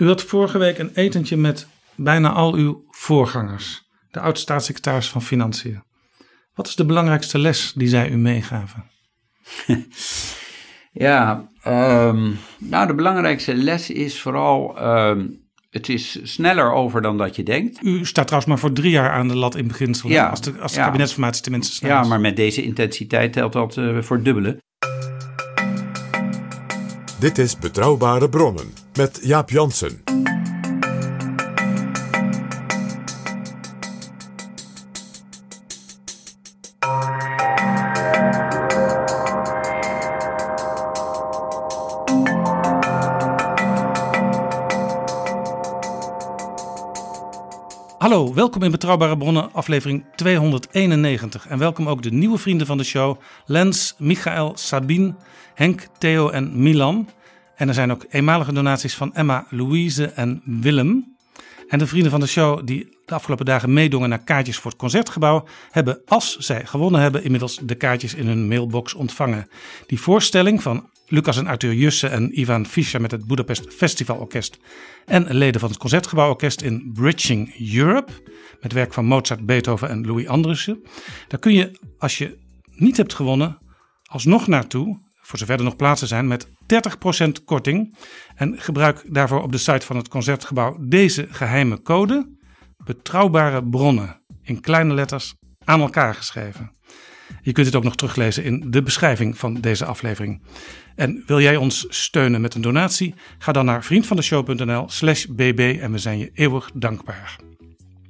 U had vorige week een etentje met bijna al uw voorgangers, de oud-staatssecretaris van Financiën. Wat is de belangrijkste les die zij u meegaven? Ja, ehm, nou de belangrijkste les is vooral, ehm, het is sneller over dan dat je denkt. U staat trouwens maar voor drie jaar aan de lat in beginsel, Ja, als de, als de ja. kabinetsformatie tenminste snel Ja, maar met deze intensiteit telt dat eh, voor het dubbele. Dit is Betrouwbare Bronnen met Jaap Jansen. Welkom in Betrouwbare Bronnen, aflevering 291. En welkom ook de nieuwe vrienden van de show, Lens, Michael, Sabine, Henk, Theo en Milan. En er zijn ook eenmalige donaties van Emma, Louise en Willem. En de vrienden van de show die de afgelopen dagen meedongen naar kaartjes voor het concertgebouw, hebben, als zij gewonnen hebben, inmiddels de kaartjes in hun mailbox ontvangen. Die voorstelling van Lucas en Arthur Jussen en Ivan Fischer met het Budapest Festival Orkest en leden van het Concertgebouworkest in Bridging Europe met werk van Mozart, Beethoven en Louis Andriessen. Daar kun je, als je niet hebt gewonnen, alsnog naartoe, voor zover er nog plaatsen zijn, met 30% korting. En gebruik daarvoor op de site van het Concertgebouw deze geheime code. Betrouwbare bronnen, in kleine letters, aan elkaar geschreven. Je kunt het ook nog teruglezen in de beschrijving van deze aflevering. En wil jij ons steunen met een donatie? Ga dan naar vriendvandeshow.nl slash bb en we zijn je eeuwig dankbaar.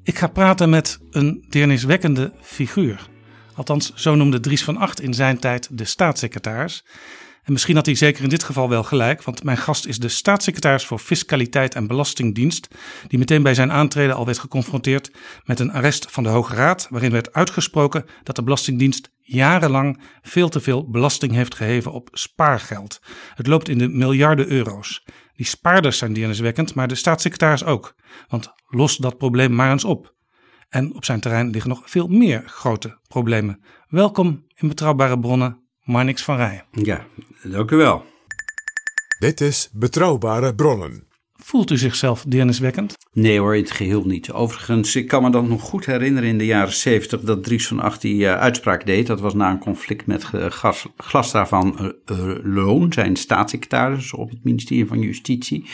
Ik ga praten met een deerniswekkende figuur. Althans, zo noemde Dries van Acht in zijn tijd de staatssecretaris. En misschien had hij zeker in dit geval wel gelijk, want mijn gast is de staatssecretaris voor Fiscaliteit en Belastingdienst, die meteen bij zijn aantreden al werd geconfronteerd met een arrest van de Hoge Raad, waarin werd uitgesproken dat de Belastingdienst jarenlang veel te veel belasting heeft geheven op spaargeld. Het loopt in de miljarden euro's. Die spaarders zijn deerniswekkend, maar de staatssecretaris ook. Want los dat probleem maar eens op. En op zijn terrein liggen nog veel meer grote problemen. Welkom in Betrouwbare Bronnen, Marnix van Rij. Ja, dank u wel. Dit is Betrouwbare Bronnen. Voelt u zichzelf deerniswekkend? Nee hoor, in het geheel niet. Overigens, ik kan me dan nog goed herinneren in de jaren 70 dat Dries van Acht die eh, uitspraak deed. Dat was na een conflict met uh, gas, Glastra van eh, eh, Loon, zijn staatssecretaris op het ministerie van Justitie.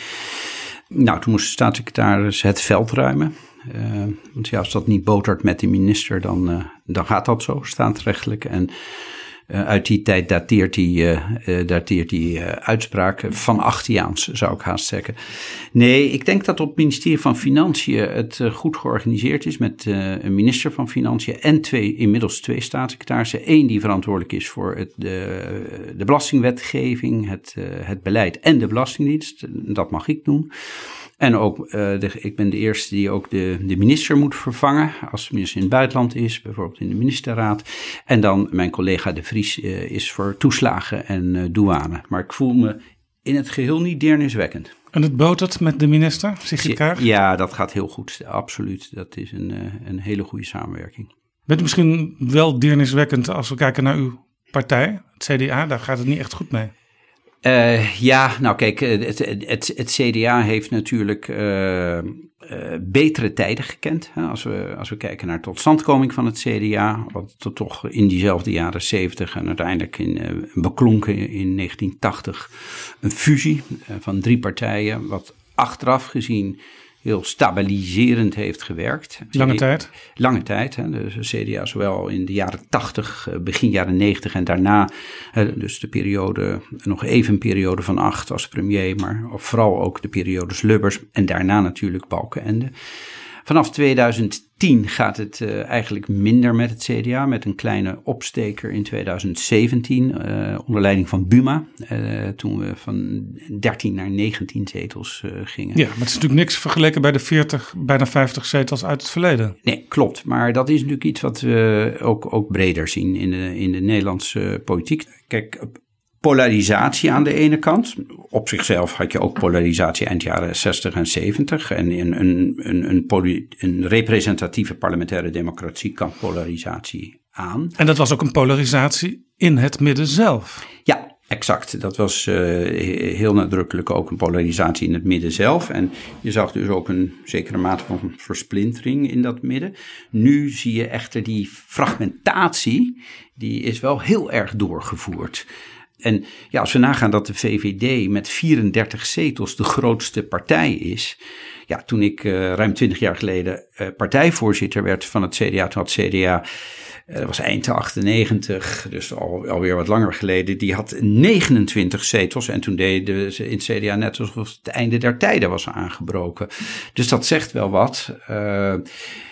Nou, toen moest de staatssecretaris het veld ruimen. Uh, want ja, als dat niet botert met de minister, dan, uh, dan gaat dat zo, staatsrechtelijk. En uh, uit die tijd dateert die, dateert die uitspraak van Achtiaans, zou ik haast zeggen. Nee, ik denk dat op het ministerie van Financiën het goed georganiseerd is met een minister van Financiën en twee, inmiddels twee staatssecretarissen. Eén die verantwoordelijk is voor het, de, de belastingwetgeving, het, het beleid en de belastingdienst. Dat mag ik doen. En ook, uh, de, ik ben de eerste die ook de, de minister moet vervangen. Als de minister in het buitenland is, bijvoorbeeld in de ministerraad. En dan mijn collega De Vries uh, is voor toeslagen en uh, douane. Maar ik voel me in het geheel niet deerniswekkend. En het botert met de minister, Sigrid Kaag? Ja, dat gaat heel goed, absoluut. Dat is een, een hele goede samenwerking. Bent u misschien wel deerniswekkend als we kijken naar uw partij, het CDA? Daar gaat het niet echt goed mee. Uh, ja, nou kijk, het, het, het, CDA heeft natuurlijk uh, betere tijden gekend. Hè, als, we, als we kijken naar totstandkoming van het CDA, wat tot toch in diezelfde jaren 70 en uiteindelijk in, beklonken in 1980 een fusie van drie partijen, wat achteraf gezien heel stabiliserend heeft gewerkt. Lange tijd? Lange tijd. Hè. De CDA zowel in de jaren 80, eh, begin jaren 90 en daarna, dus de periode, nog even een periode van acht als premier, maar vooral ook de periodes Lubbers en daarna natuurlijk Balkenende. Vanaf 2010 gaat het uh, eigenlijk minder met het CDA, met een kleine opsteker in 2017 uh, eh, onder leiding van Buma, uh, toen we van 13 naar 19 zetels gingen. Ja, maar het is natuurlijk niks vergeleken bij de 40, bijna 50 zetels uit het verleden. Nee, klopt. Maar dat is natuurlijk iets wat we ook, ook breder zien in de, in de Nederlandse politiek. Kijk, polarisatie aan de ene kant. Op zichzelf had je ook polarisatie eind jaren 60 en 70. En in een, een, een, een representatieve parlementaire democratie kan polarisatie aan. En dat was ook een polarisatie in het midden zelf. Ja, Exact, dat was uh, heel nadrukkelijk ook een polarisatie in het midden zelf. En je zag dus ook een zekere mate van versplintering in dat midden. Nu zie je echter die fragmentatie, die is wel heel erg doorgevoerd. En ja, als we nagaan dat de VVD met 34 zetels de grootste partij is. Ja, toen ik uh, ruim 20 jaar geleden uh, partijvoorzitter werd van het CDA, toen had CDA, uh, dat was eind 98, dus al, alweer wat langer geleden, die had 29 zetels. En toen deden ze in het CDA net alsof het einde der tijden was aangebroken. Dus dat zegt wel wat.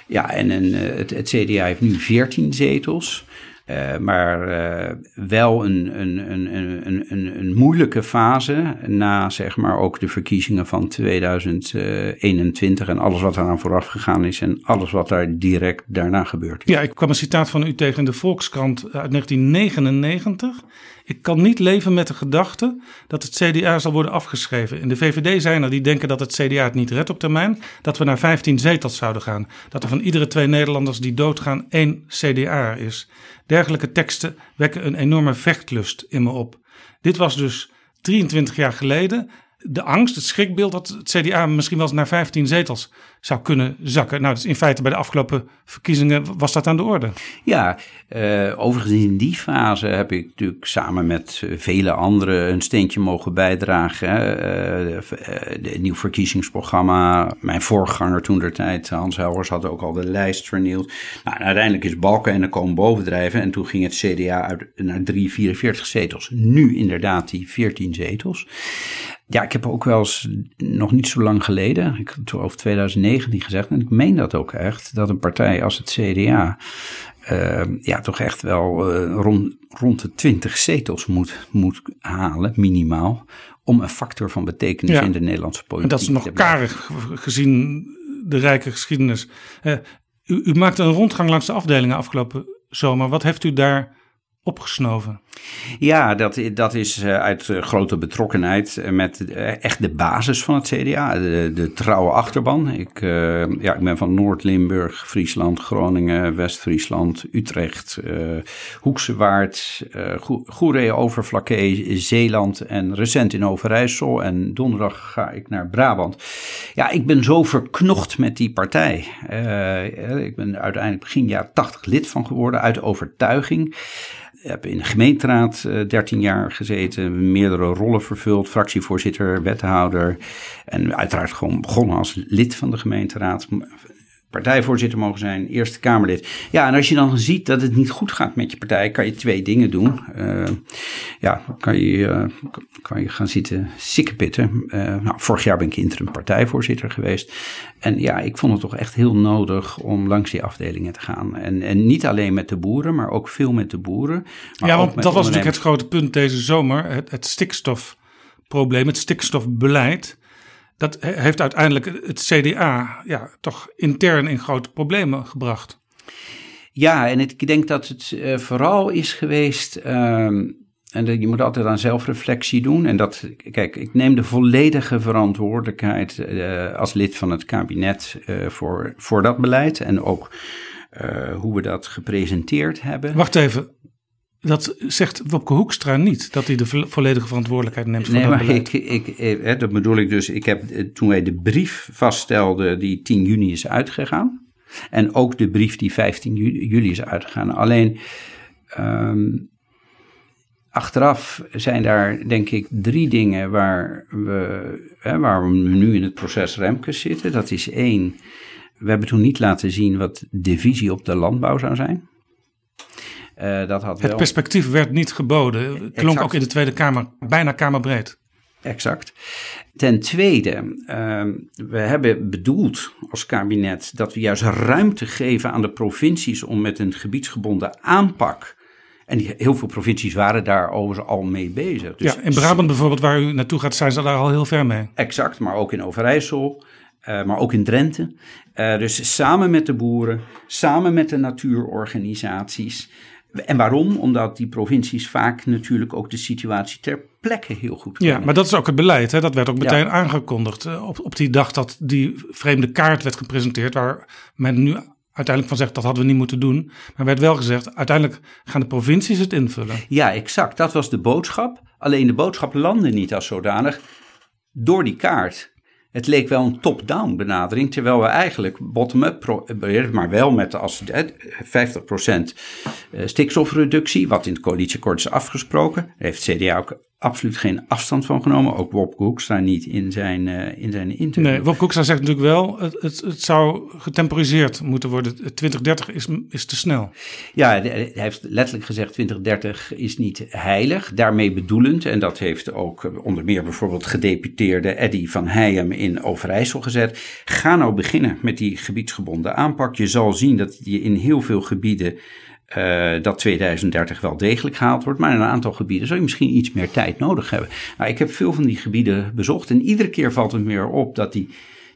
ja, en, en het CDA heeft nu 14 zetels. Uh, maar uh, wel een, een, een, een, een, een moeilijke fase na zeg maar ook de verkiezingen van 2021 en alles wat eraan vooraf gegaan is en alles wat daar direct daarna gebeurt. Ja, ik kwam een citaat van u tegen de Volkskrant uit 1999. Ik kan niet leven met de gedachte dat het CDA zal worden afgeschreven. In de VVD zijn er die denken dat het CDA het niet redt op termijn. Dat we naar 15 zetels zouden gaan. Dat er van iedere twee Nederlanders die doodgaan één CDA is. Dergelijke teksten wekken een enorme vechtlust in me op. Dit was dus 23 jaar geleden de angst, het schrikbeeld dat het CDA misschien wel eens naar 15 zetels zou kunnen zakken. Nou, dus in feite bij de afgelopen verkiezingen was dat aan de orde. Ja, eh, overigens in die fase heb ik natuurlijk samen met eh, vele anderen een steentje mogen bijdragen. Eh, het nieuw verkiezingsprogramma, mijn voorganger toen der tijd, Hans Helgers, had ook al de lijst vernield. Nou, uiteindelijk is Balken en de komen bovendrijven en toen ging het CDA uit, naar 344 zetels. Nu inderdaad die 14 zetels. Ja, ik heb ook wel eens, nog niet zo lang geleden, ik, over 2009, die gezegd, en ik meen dat ook echt, dat een partij als het CDA ehm, ja, toch echt wel eh, rond, rond de 20 zetels moet, moet halen, minimaal, om een factor van betekenis in de Nederlandse politiek te En dat is nog karig gezien de rijke geschiedenis. Eh, u, u maakte een rondgang langs de afdelingen afgelopen zomer. Wat heeft u daar opgesnoven? Ja, dat, dat is eh, uit eh, grote betrokkenheid eh, met echt de basis van het CDA, de, trouwe achterban. Ik, ja, ik ben van Noord-Limburg, Friesland, Groningen, West-Friesland, Utrecht, uh, Waard, Goeree, Overflakkee, Zeeland en recent in Overijssel. En donderdag ga ik naar Brabant. Ja, ik ben zo verknocht met die partij. ik ben uiteindelijk begin jaren 80 lid van geworden uit overtuiging heb in de gemeenteraad 13 eh, jaar gezeten, meerdere rollen vervuld, fractievoorzitter, wethouder. En uiteraard gewoon begonnen als lid van de gemeenteraad partijvoorzitter mogen zijn, Eerste Kamerlid. Ja, en als je dan ziet dat het niet goed gaat met je partij, kan je twee dingen doen. Uh, ja, kan je, uh, kan je gaan zitten sikkepitten. Uh, nou, vorig jaar ben ik interim partijvoorzitter geweest. En ja, ik vond het toch echt heel nodig om langs die afdelingen te gaan. En, en niet alleen met de boeren, maar ook veel met de boeren. ja, want dat was natuurlijk het grote punt deze zomer. Het, het stikstofprobleem, het stikstofbeleid dat heeft uiteindelijk het CDA ja, toch intern in grote problemen gebracht. Ja, en ik denk dat het uh, vooral is geweest. Uh, en je moet altijd aan zelfreflectie doen. En dat, kijk, ik neem de volledige verantwoordelijkheid uh, als lid van het kabinet uh, voor, voor dat beleid. En ook hoe we dat gepresenteerd hebben. Wacht even. Dat zegt Wopke Hoekstra niet, dat hij de volledige verantwoordelijkheid neemt voor nee, dat maar beleid. ik, ik, eh, dat bedoel ik dus. Ik heb, eh, toen wij de brief vaststelden die 10 juni is uitgegaan. En ook de brief die 15 juli, is uitgegaan. Alleen ehm, achteraf zijn daar denk ik drie dingen waar we, hè, waar we nu in het proces Remkes zitten. Dat is één, we hebben toen niet laten zien wat de visie op de landbouw zou zijn. Eh, dat had Het wel... perspectief werd niet geboden. Klonk Exact. ook in de Tweede Kamer bijna kamerbreed. Exact. Ten tweede, ehm, we hebben bedoeld als kabinet dat we juist ruimte geven aan de provincies om met een gebiedsgebonden aanpak. En die, heel veel provincies waren daar overigens al mee bezig. Dus ja, in Brabant bijvoorbeeld, waar u naartoe gaat, zijn ze daar al heel ver mee. Exact, maar ook in Overijssel, eh, maar ook in Drenthe. Eh, dus samen met de boeren, samen met de natuurorganisaties. En waarom? Omdat die provincies vaak natuurlijk ook de situatie ter plekke heel goed Ja, kennen. maar dat is ook het beleid. Hè? Dat werd ook meteen Ja. aangekondigd. eh, Op, op die dag dat die vreemde kaart werd gepresenteerd, waar men nu uiteindelijk van zegt dat hadden we niet moeten doen. Maar werd wel gezegd, uiteindelijk gaan de provincies het invullen. Ja, exact. Dat was de boodschap. Alleen de boodschap landde niet als zodanig door die kaart. Het leek wel een top-down benadering, terwijl we eigenlijk bottom-up proberen, maar wel met als eh, 50% eh, stikstofreductie, wat in het coalitieakkoord is afgesproken. Daar heeft CDA ook absoluut geen afstand van genomen. Ook Wop Hoekstra niet in zijn, eh, in zijn interview. Nee, Wop Koekstra zegt natuurlijk wel, het, het, het zou getemporiseerd moeten worden. 2030 is, is te snel. Ja, hij heeft letterlijk gezegd 2030 is niet heilig. Daarmee bedoelend, en dat heeft ook onder meer bijvoorbeeld gedeputeerde Eddy van Heijem in Overijssel gezet. Ga nou beginnen met die gebiedsgebonden aanpak. Je zal zien dat je in heel veel gebieden uh, dat 2030 wel degelijk gehaald wordt. Maar in een aantal gebieden zou je misschien iets meer tijd nodig hebben. Nou, ik heb veel van die gebieden bezocht en iedere keer valt het meer op dat die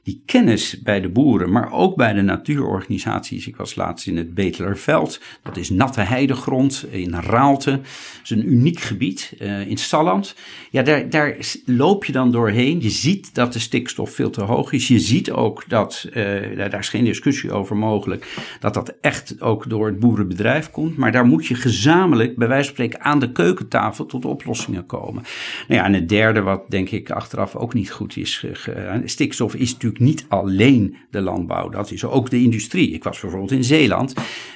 die kennis bij de boeren, maar ook bij de natuurorganisaties. Ik was laatst in het Betelerveld. Dat is natte heidegrond in Raalte. Dat is een uniek gebied uh, in Salland. Ja, daar, daar loop je dan doorheen. Je ziet dat de stikstof veel te hoog is. Je ziet ook dat, uh, daar is geen discussie over mogelijk, dat dat echt ook door het boerenbedrijf komt. Maar daar moet je gezamenlijk, bij wijze van spreken, aan de keukentafel tot oplossingen komen. Nou ja, en het derde, wat denk ik achteraf ook niet goed is, uh, stikstof is natuurlijk niet alleen de landbouw, dat is ook de industrie. Ik was bijvoorbeeld in Zeeland.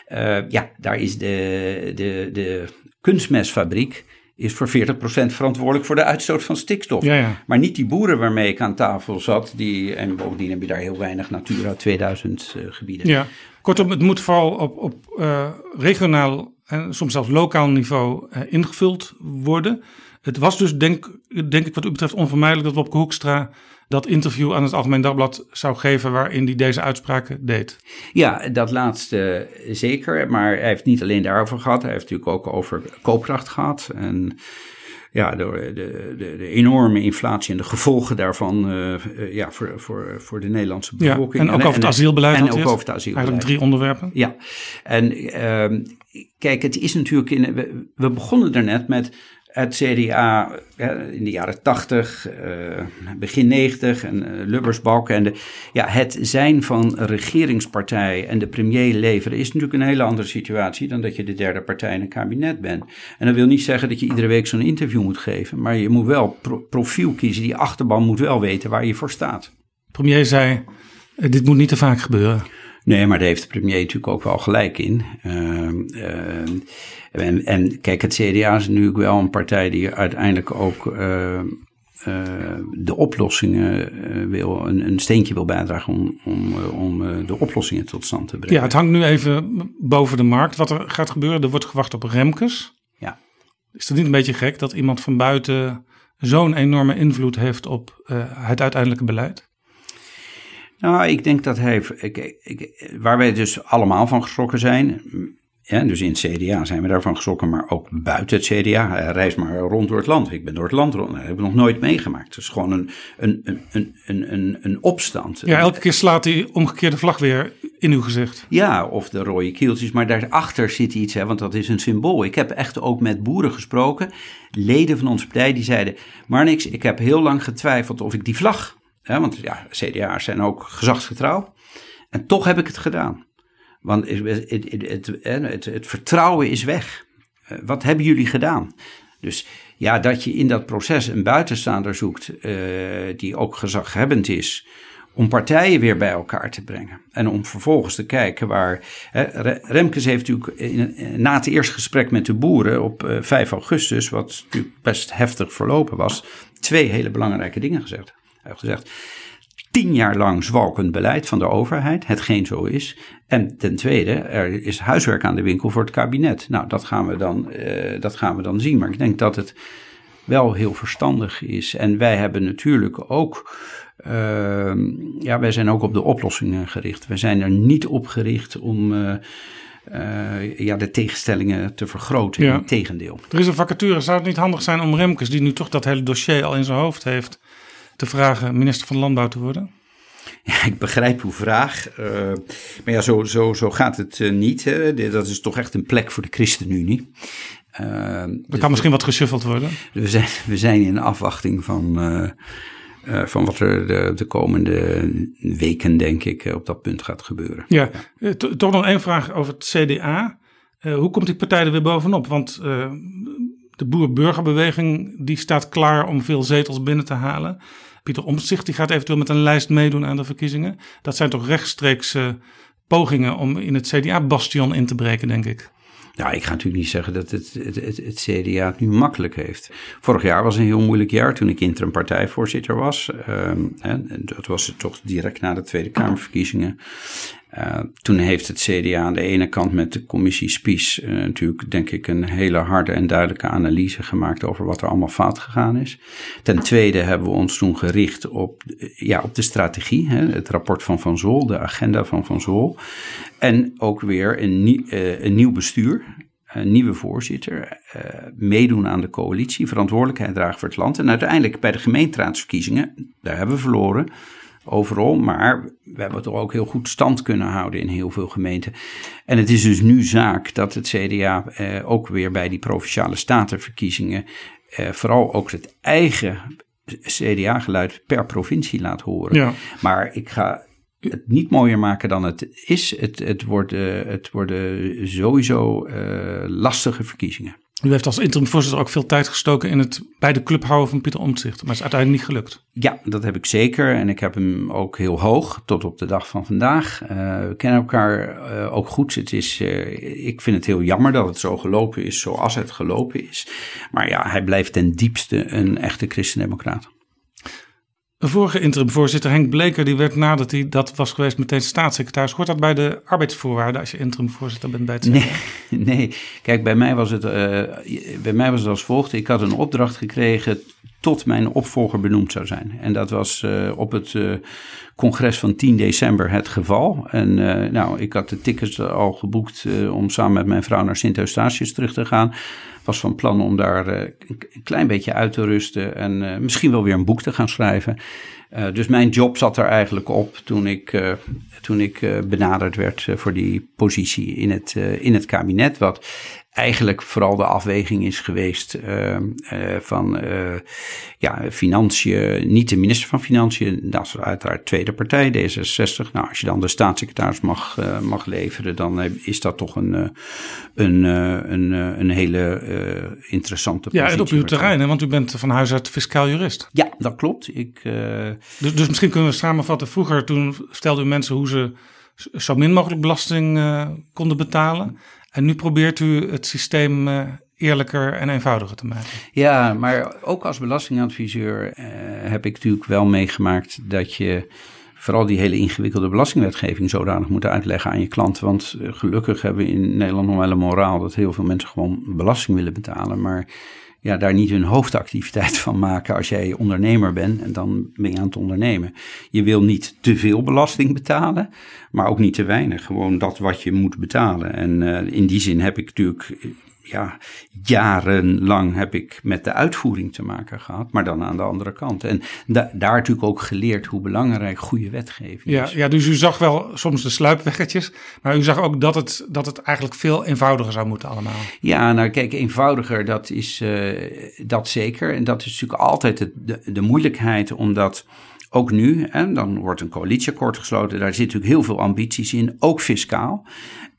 Uh, ja, daar is de, de, de kunstmestfabriek is voor 40% verantwoordelijk voor de uitstoot van stikstof. Ja, ja. Maar niet die boeren waarmee ik aan tafel zat. Die, en bovendien heb je daar heel weinig Natura 2000 uh, gebieden. Ja, kortom, het moet vooral op, op uh, regionaal en soms zelfs lokaal niveau uh, ingevuld worden. Het was dus, denk, denk ik wat u betreft, onvermijdelijk dat Wopke Hoekstra dat interview aan het Algemeen Dagblad zou geven waarin hij deze uitspraken deed. Ja, dat laatste zeker. Maar hij heeft niet alleen daarover gehad. Hij heeft natuurlijk ook over koopkracht gehad. En ja, door de, de, de enorme inflatie en de gevolgen daarvan uh, uh, ja, voor, voor, voor de Nederlandse bevolking. Ja, en ook over het asielbeleid. En, en ook over het asielbeleid. Eigenlijk drie onderwerpen. Ja, en uh, kijk, het is natuurlijk in. We, we begonnen er net met het CDA in de jaren 80, uh, begin 90 en uh, Lubbers, Balkenende. Ja, het zijn van regeringspartij en de premier leveren is natuurlijk een hele andere situatie dan dat je de derde partij in een kabinet bent. En dat wil niet zeggen dat je iedere week zo'n interview moet geven, maar je moet wel pro profiel kiezen. Die achterban moet wel weten waar je voor staat. Premier zei, dit moet niet te vaak gebeuren. Nee, maar daar heeft de premier natuurlijk ook wel gelijk in. Uh, uh, en, en, kijk, het CDA is natuurlijk wel een partij die uiteindelijk ook uh, de oplossingen wil, een, een, steentje wil bijdragen om, om, om de oplossingen tot stand te brengen. Ja, het hangt nu even boven de markt wat er gaat gebeuren. Er wordt gewacht op Remkes. Ja. Is het niet een beetje gek dat iemand van buiten zo'n enorme invloed heeft op het uiteindelijke beleid? Nou, ik denk dat hij, ik, ik, waar wij dus allemaal van geschrokken zijn, ja, dus in het CDA zijn we daarvan geschrokken, maar ook buiten het CDA. Hij reist maar rond door het land. Ik ben door het land rond, dat hebben we nog nooit meegemaakt. Het is gewoon een, een, een, een, een, een opstand. Ja, elke keer slaat die omgekeerde vlag weer in uw gezicht. Ja, of de rode kieltjes, maar daarachter zit iets, hè, want dat is een symbool. Ik heb echt ook met boeren gesproken, leden van onze partij, die zeiden, maar niks, ik heb heel lang getwijfeld of ik die vlag want ja, CDA's zijn ook gezagsgetrouw. En toch heb ik het gedaan. Want het, het, het, het vertrouwen is weg. wat hebben jullie gedaan? Dus ja, dat je in dat proces een buitenstaander zoekt die ook gezaghebbend is om partijen weer bij elkaar te brengen. En om vervolgens te kijken waar. Hè, Remkes heeft natuurlijk in, na het eerste gesprek met de boeren op 5 augustus, wat natuurlijk best heftig verlopen was, twee hele belangrijke dingen gezegd. Hij heeft gezegd: tien jaar lang zwalkend beleid van de overheid, hetgeen zo is. En ten tweede, er is huiswerk aan de winkel voor het kabinet. Nou, dat gaan we dan, uh, dat gaan we dan zien. Maar ik denk dat het wel heel verstandig is. En wij hebben natuurlijk ook. Uh, ja, wij zijn ook op de oplossingen gericht. We zijn er niet op gericht om. Uh, uh, ja, de tegenstellingen te vergroten. Ja. Integendeel. Er is een vacature. Zou het niet handig zijn om Remkes, die nu toch dat hele dossier al in zijn hoofd heeft, te vragen minister van Landbouw te worden? Ja, ik begrijp uw vraag. Uh, maar ja, zo, zo, zo gaat het uh, niet. Hè. Dat is toch echt een plek voor de ChristenUnie. Uh, er dus kan misschien wat geschuffeld worden. We zijn, we zijn in afwachting van, van wat er de, de, komende weken, denk ik, op dat punt gaat gebeuren. Ja, ja. toch nog één vraag over het CDA. hoe komt die partij er weer bovenop? Want de boer-burgerbeweging die staat klaar om veel zetels binnen te halen. Pieter Omtzigt die gaat eventueel met een lijst meedoen aan de verkiezingen. Dat zijn toch rechtstreeks pogingen om in het CDA-bastion in te breken, denk ik. Nou, ik ga natuurlijk niet zeggen dat het, het, het, het, CDA het nu makkelijk heeft. Vorig jaar was een heel moeilijk jaar toen ik interim partijvoorzitter was. Um, hè, dat was toch direct na de Tweede Kamerverkiezingen. Uh, toen heeft het CDA aan de ene kant met de commissie Spies uh, natuurlijk, denk ik, een hele harde en duidelijke analyse gemaakt over wat er allemaal fout gegaan is. Ten tweede hebben we ons toen gericht op, ja, op de strategie, hè, het rapport van Van Zol, de agenda van Van Zol. En ook weer een, een nieuw bestuur, een nieuwe voorzitter, meedoen aan de coalitie, verantwoordelijkheid dragen voor het land. En uiteindelijk bij de gemeenteraadsverkiezingen, daar hebben we verloren overal. Maar we hebben toch ook heel goed stand kunnen houden in heel veel gemeenten. En het is dus nu zaak dat het CDA eh, ook weer bij die provinciale statenverkiezingen. Eh, vooral ook het eigen CDA-geluid per provincie laat horen. Ja. Maar ik ga het niet mooier maken dan het is. Het, het, worden, het worden sowieso uh, lastige verkiezingen. U heeft als interimvoorzitter ook veel tijd gestoken in het bij de club houden van Pieter Omtzigt. Maar is uiteindelijk niet gelukt. Ja, dat heb ik zeker. En ik heb hem ook heel hoog tot op de dag van vandaag. Uh, we kennen elkaar uh, ook goed. Het is, uh, ik vind het heel jammer dat het zo gelopen is zoals het gelopen is. Maar ja, hij blijft ten diepste een echte christendemocraat. De vorige interimvoorzitter Henk Bleker, die werd nadat hij dat was geweest meteen staatssecretaris. Hoort dat bij de arbeidsvoorwaarden als je interimvoorzitter bent bij het nee, nee, kijk, bij mij, was het, uh, bij mij was het als volgt. Ik had een opdracht gekregen tot mijn opvolger benoemd zou zijn. En dat was uh, op het uh, congres van 10 december het geval. En nou, ik had de tickets al geboekt om samen met mijn vrouw naar Sint-Eustatius terug te gaan was van plan om daar uh, een klein beetje uit te rusten en uh, misschien wel weer een boek te gaan schrijven. Uh, dus mijn job zat er eigenlijk op toen ik, toen ik benaderd werd voor die positie in het, in het kabinet. Wat eigenlijk vooral de afweging is geweest uh, uh, van uh, ja, financiën, niet de minister van Financiën, dat is uiteraard tweede partij, D66. Nou, als je dan de staatssecretaris mag, mag leveren, dan is dat toch een, een, een, een hele interessante positie. Ja, en op uw terrein, hè? want u bent van huis uit fiscaal jurist. Ja, dat klopt. Ik, dus, dus misschien kunnen we samenvatten, vroeger toen vertelde u mensen hoe ze zo min mogelijk belasting konden betalen. En nu probeert u het systeem uh, eerlijker en eenvoudiger te maken. Ja, maar ook als belastingadviseur uh, heb ik natuurlijk wel meegemaakt dat je vooral die hele ingewikkelde belastingwetgeving zodanig moet uitleggen aan je klant. Want uh, gelukkig hebben we in Nederland nog wel een moraal dat heel veel mensen gewoon belasting willen betalen. Maar ja, daar niet hun hoofdactiviteit van maken als jij ondernemer bent en dan ben je aan het ondernemen. Je wil niet te veel belasting betalen, maar ook niet te weinig. Gewoon dat wat je moet betalen. En uh, in die zin heb ik natuurlijk ja, jarenlang heb ik met de uitvoering te maken gehad, maar dan aan de andere kant. En da daar natuurlijk ook geleerd hoe belangrijk goede wetgeving ja, is. Ja, dus u zag wel soms de sluipweggetjes, maar u zag ook dat het, dat het eigenlijk veel eenvoudiger zou moeten allemaal. Ja, nou kijk, eenvoudiger, dat is uh, dat zeker. En dat is natuurlijk altijd de, de, de moeilijkheid, omdat ook nu, en dan wordt een coalitieakkoord gesloten, daar zit natuurlijk heel veel ambities in, ook fiscaal.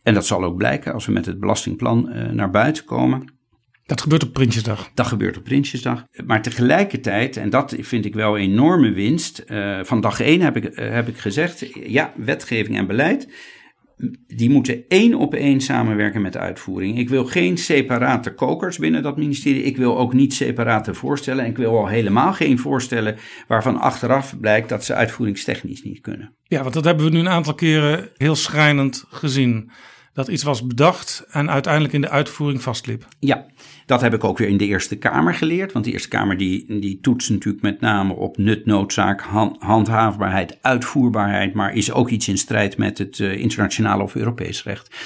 En dat zal ook blijken als we met het belastingplan uh, naar buiten komen. Dat gebeurt op Prinsjesdag. Dat gebeurt op Prinsjesdag. Maar tegelijkertijd, en dat vind ik wel een enorme winst. Uh, van dag één heb ik, uh, heb ik gezegd: ja, wetgeving en beleid. Die moeten één op één samenwerken met de uitvoering. Ik wil geen separate kokers binnen dat ministerie. Ik wil ook niet separate voorstellen. En ik wil al helemaal geen voorstellen waarvan achteraf blijkt dat ze uitvoeringstechnisch niet kunnen. Ja, want dat hebben we nu een aantal keren heel schrijnend gezien dat iets was bedacht en uiteindelijk in de uitvoering vastliep. Ja, dat heb ik ook weer in de Eerste Kamer geleerd. Want de Eerste Kamer die, die toetst natuurlijk met name op nut, noodzaak, handhaafbaarheid, uitvoerbaarheid. Maar is ook iets in strijd met het uh, internationale of Europees recht.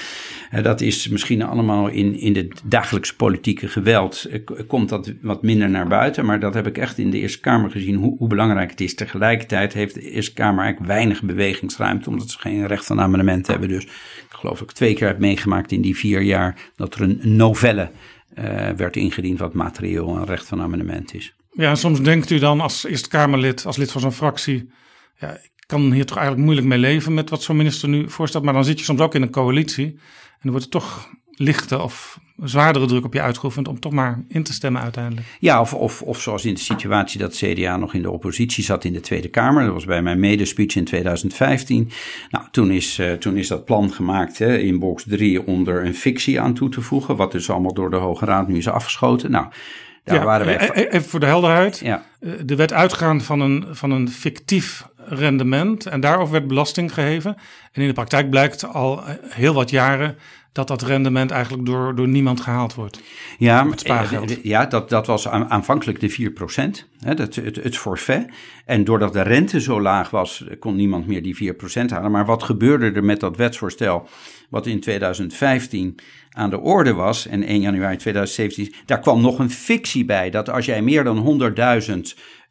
Dat is misschien allemaal in, in de dagelijkse politieke geweld. Uh, komt dat wat minder naar buiten. Maar dat heb ik echt in de Eerste Kamer gezien hoe, hoe belangrijk het is. Tegelijkertijd heeft de Eerste Kamer eigenlijk weinig bewegingsruimte. Omdat ze geen recht van amendement hebben. Dus ik geloof ik twee keer heb meegemaakt in die vier jaar dat er een novelle uh, werd ingediend wat materieel een recht van amendement is. Ja, soms denkt u dan als Eerste Kamerlid, als lid van zo'n fractie, ja, ik kan hier toch eigenlijk moeilijk mee leven met wat zo'n minister nu voorstelt, maar dan zit je soms ook in een coalitie en dan wordt het toch lichte of zwaardere druk op je uitgeoefend om toch maar in te stemmen uiteindelijk. Ja, of, of, of zoals in de situatie dat CDA nog in de oppositie zat in de Tweede Kamer. Dat was bij mijn medespeech in 2015. Nou, toen is, uh, toen is dat plan gemaakt hè, in box 3 om er een fictie aan toe te voegen. Wat dus allemaal door de Hoge Raad nu is afgeschoten. Nou, daar ja, waren wij... e-, Even voor de helderheid. Ja. Eh, de wet uitgaan van een, van een fictief rendement en daarover werd belasting geheven. En in de praktijk blijkt al heel wat jaren dat dat rendement eigenlijk door, door niemand gehaald wordt. Ja, het spaargeld. ja dat, dat was aanvankelijk de 4 procent, het, het, het forfait. En doordat de rente zo laag was, kon niemand meer die 4 procent halen. Maar wat gebeurde er met dat wetsvoorstel wat in 2015 aan de orde was en 1 januari 2017, daar kwam nog een fictie bij dat als jij meer dan 100.000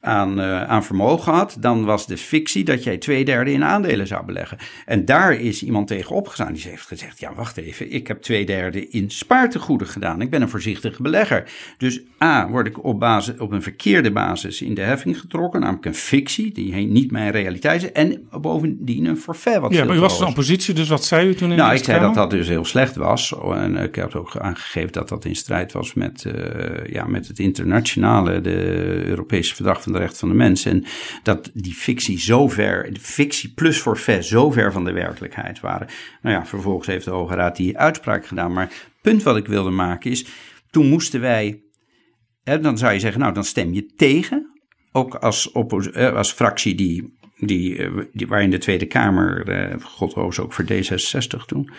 aan, uh, aan vermogen had, dan was de fictie dat jij twee derde in aandelen zou beleggen. En daar is iemand tegen opgestaan. Die heeft gezegd: Ja, wacht even, ik heb twee derde in spaartegoeden gedaan. Ik ben een voorzichtige belegger. Dus A, word ik op, basis, op een verkeerde basis in de heffing getrokken, namelijk een fictie, die niet mijn realiteit is. En bovendien een forfait. Wat ja, maar u was een oppositie, dus wat zei u toen in Nou, ik zei dat dat dus heel slecht was. En ik heb ook aangegeven dat dat in strijd was met, uh, ja, met het internationale, de Europese verdrag van de recht van de mens. En dat die fictie zo ver, fictie plus forfait zo ver van de werkelijkheid waren. Nou ja, vervolgens heeft de Hoge Raad die uitspraak gedaan. Maar het punt wat ik wilde maken is, toen moesten wij, hè, dan zou je zeggen, nou dan stem je tegen. Ook als, als fractie die die, eh, die, waar in de Tweede Kamer, eh, godroos ook voor D66 toen,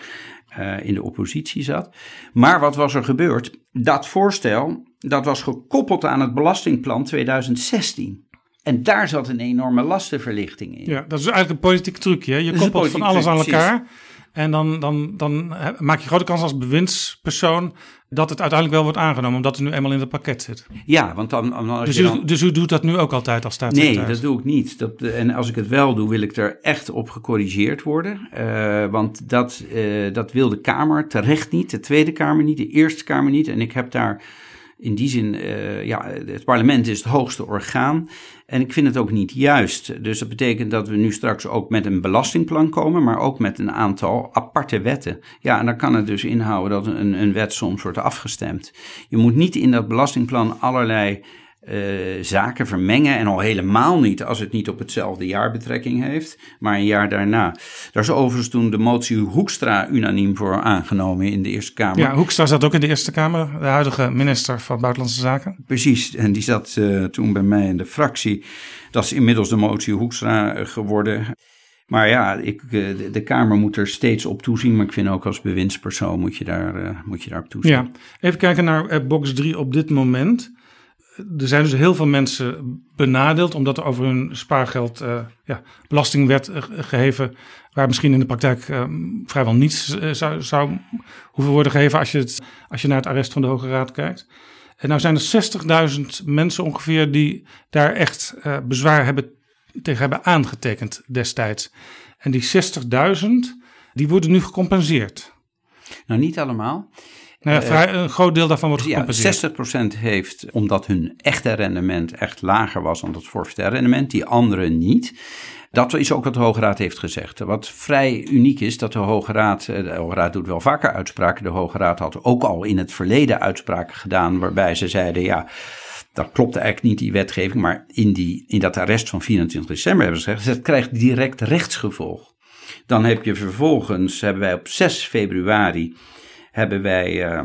uh, in de oppositie zat. Maar wat was er gebeurd? Dat voorstel, dat was gekoppeld aan het belastingplan 2016. En daar zat een enorme lastenverlichting in. Ja, dat is eigenlijk een politiek trucje. Je koppelt van alles aan elkaar. En dan, dan, dan maak je grote kans als bewindspersoon dat het uiteindelijk wel wordt aangenomen, omdat het nu eenmaal in het pakket zit. Ja, want dan. dan dus, u, dan... dus u doet dat nu ook altijd als staatssecretaris? Nee, dat doe ik niet. Dat, en als ik het wel doe, wil ik er echt op gecorrigeerd worden. Uh, want dat, uh, dat wil de Kamer terecht niet, de Tweede Kamer niet, de Eerste Kamer niet. En ik heb daar in die zin, uh, ja, het parlement is het hoogste orgaan. En ik vind het ook niet juist. Dus dat betekent dat we nu straks ook met een belastingplan komen, maar ook met een aantal aparte wetten. Ja, en dan kan het dus inhouden dat een, een wet soms wordt afgestemd. Je moet niet in dat belastingplan allerlei uh, zaken vermengen. En al helemaal niet als het niet op hetzelfde jaar betrekking heeft, maar een jaar daarna. Daar is overigens toen de motie Hoekstra unaniem voor aangenomen in de Eerste Kamer. Ja, Hoekstra zat ook in de Eerste Kamer, de huidige minister van Buitenlandse Zaken. Precies, en die zat uh, toen bij mij in de fractie. Dat is inmiddels de motie Hoekstra uh, geworden. Maar ja, ik, de Kamer moet er steeds op toezien. Maar ik vind ook als bewindspersoon moet je daar, moet je daar op toezien. Ja, even kijken naar box 3 op dit moment er zijn dus heel veel mensen benadeeld omdat er over hun spaargeld uh, ja, belasting werd uh, geheven, waar misschien in de praktijk uh, vrijwel niets zou, zou hoeven worden gegeven als je, het, als je naar het arrest van de Hoge Raad kijkt. En nou zijn er 60.000 mensen ongeveer die daar echt bezwaar hebben, tegen hebben aangetekend destijds. En die 60.000, die worden nu gecompenseerd. Nou, niet allemaal. Nou ja, vrij, een groot deel daarvan wordt Ja, gecompenseerd. 60% heeft, omdat hun echte rendement echt lager was dan het forfaitaire rendement, die anderen niet. Dat is ook wat de Hoge Raad heeft gezegd. Wat vrij uniek is, dat de Hoge Raad, eh, de Hoge Raad doet wel vaker uitspraken. De Hoge Raad had ook al in het verleden uitspraken gedaan waarbij ze zeiden, ja, dat klopt eigenlijk niet, die wetgeving. Maar in, die, in dat arrest van 24 december hebben ze gezegd, het krijgt direct rechtsgevolg. Dan heb je vervolgens, hebben wij op 6 februari, hebben wij eh,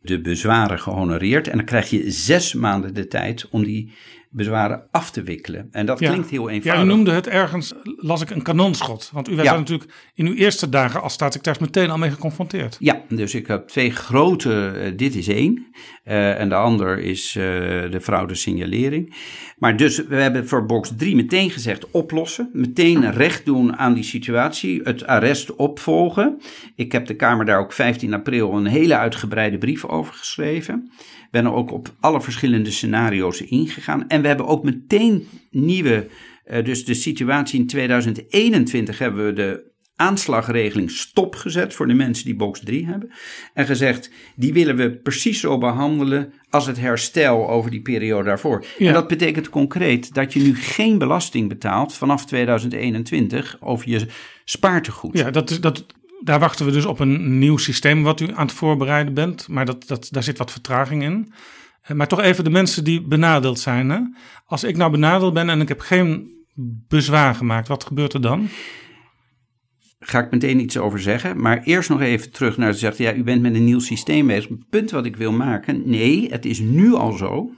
de bezwaren gehonoreerd. En dan krijg je zes maanden de tijd om die bezwaren af te wikkelen. En dat Ja. klinkt heel Ja, eenvoudig. u noemde het ergens, las ik, een kanonschot. Want u werd Ja. daar natuurlijk in uw eerste dagen als staatssecretaris meteen al mee geconfronteerd. Ja, dus ik heb twee grote, eh, dit is één. eh, en de ander is eh, de fraude signalering. Maar dus we hebben voor box 3 meteen gezegd oplossen. Meteen recht doen aan die situatie. Het arrest opvolgen. Ik heb de Kamer daar ook 15 april een hele uitgebreide brief over geschreven. Ben er ook op alle verschillende scenario's ingegaan. En we hebben ook meteen nieuwe, eh, dus de situatie in 2021 hebben we de aanslagregeling stopgezet voor de mensen die box 3 hebben. En gezegd, die willen we precies zo behandelen als het herstel over die periode daarvoor. Ja. En dat betekent concreet dat je nu geen belasting betaalt vanaf 2021 over je spaartegoed. Ja, dat is, dat, daar wachten we dus op een nieuw systeem wat u aan het voorbereiden bent. Maar dat, dat, daar zit wat vertraging in. Eh, Maar toch even de mensen die benadeeld zijn. Hè? Als ik nou benadeeld ben en ik heb geen bezwaar gemaakt, wat gebeurt er dan? ga ik meteen iets over zeggen. Maar eerst nog even terug naar zegt, ja, u bent met een nieuw systeem bezig. Het punt wat ik wil maken, nee, het is nu al zo.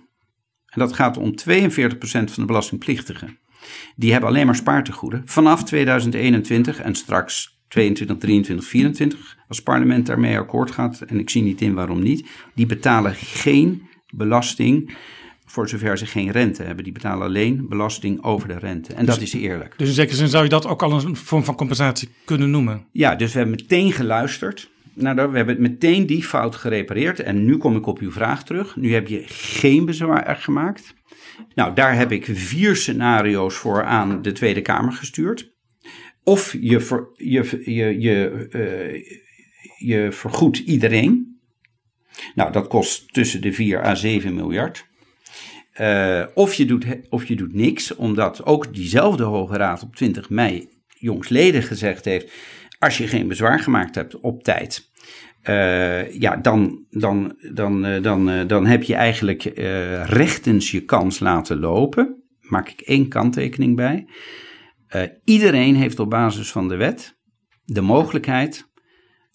En dat gaat om 42% van de belastingplichtigen. Die hebben alleen maar spaartegoeden. Vanaf 2021 en straks 22, 23, 24, als het parlement daarmee akkoord gaat, en ik zie niet in waarom niet, die betalen geen belasting voor zover ze geen rente hebben. Die betalen alleen belasting over de rente. En dat is eerlijk. Dus in zekere zin zou je dat ook al een vorm van compensatie kunnen noemen. Ja, dus we hebben meteen geluisterd. Nou, we hebben meteen die fout gerepareerd. En nu kom ik op uw vraag terug. Nu heb je geen bezwaar gemaakt. Nou, daar heb ik vier scenario's voor aan de Tweede Kamer gestuurd. Of je, je, je, je, eh, je vergoedt iedereen. Nou, dat kost tussen de 4 à 7 miljard. Uh, of, je doet, of je doet niks, omdat ook diezelfde Hoge Raad op 20 mei jongsleden gezegd heeft: als je geen bezwaar gemaakt hebt op tijd, uh, ja, dan, dan, dan, dan, dan heb je eigenlijk rechtens je kans laten lopen. Maak ik één kanttekening bij. Iedereen heeft op basis van de wet de mogelijkheid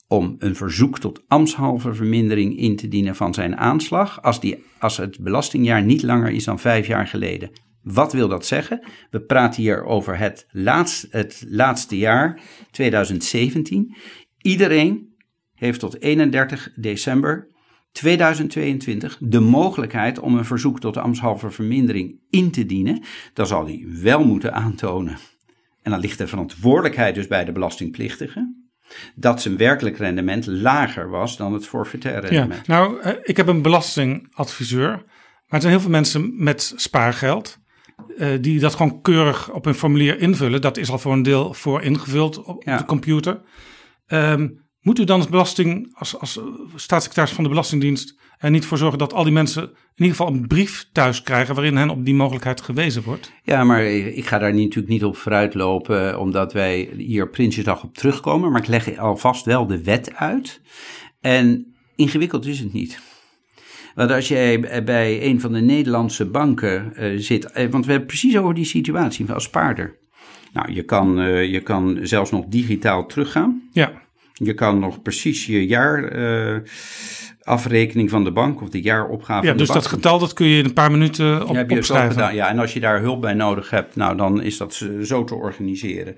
om een verzoek tot ambtshalve vermindering in te dienen van zijn aanslag als, die, als het belastingjaar niet langer is dan vijf jaar geleden. Wat wil dat zeggen? We praten hier over het, het laatste jaar, 2017. Iedereen heeft tot 31 december 2022 de mogelijkheid om een verzoek tot ambtshalve vermindering in te dienen. Dan zal hij wel moeten aantonen. En dan ligt de verantwoordelijkheid dus bij de belastingplichtige dat zijn werkelijk rendement lager was dan het forfaitaire rendement. Ja, nou, ik heb een belastingadviseur, maar er zijn heel veel mensen met spaargeld uh, die dat gewoon keurig op een formulier invullen. Dat is al voor een deel voor ingevuld op, ja. op de computer. Um, moet u dan als belasting, als, als staatssecretaris van de Belastingdienst, er niet voor zorgen dat al die mensen in ieder geval een brief thuis krijgen waarin hen op die mogelijkheid gewezen wordt? Ja, maar ik ga daar natuurlijk niet op vooruitlopen, omdat wij hier Prinsjesdag op terugkomen. Maar ik leg alvast wel de wet uit. En ingewikkeld is het niet. Want als jij bij een van de Nederlandse banken uh, zit, want we hebben precies over die situatie als spaarder. Nou, je kan, uh, je kan zelfs nog digitaal teruggaan. Ja. Je kan nog precies je jaar uh, afrekening van de bank of de jaaropgave ja, van de dus bank. dat getal dat kun je in een paar minuten op, ja, heb je opschrijven. Gedaan. Ja, en als je daar hulp bij nodig hebt, nou dan is dat zo te organiseren.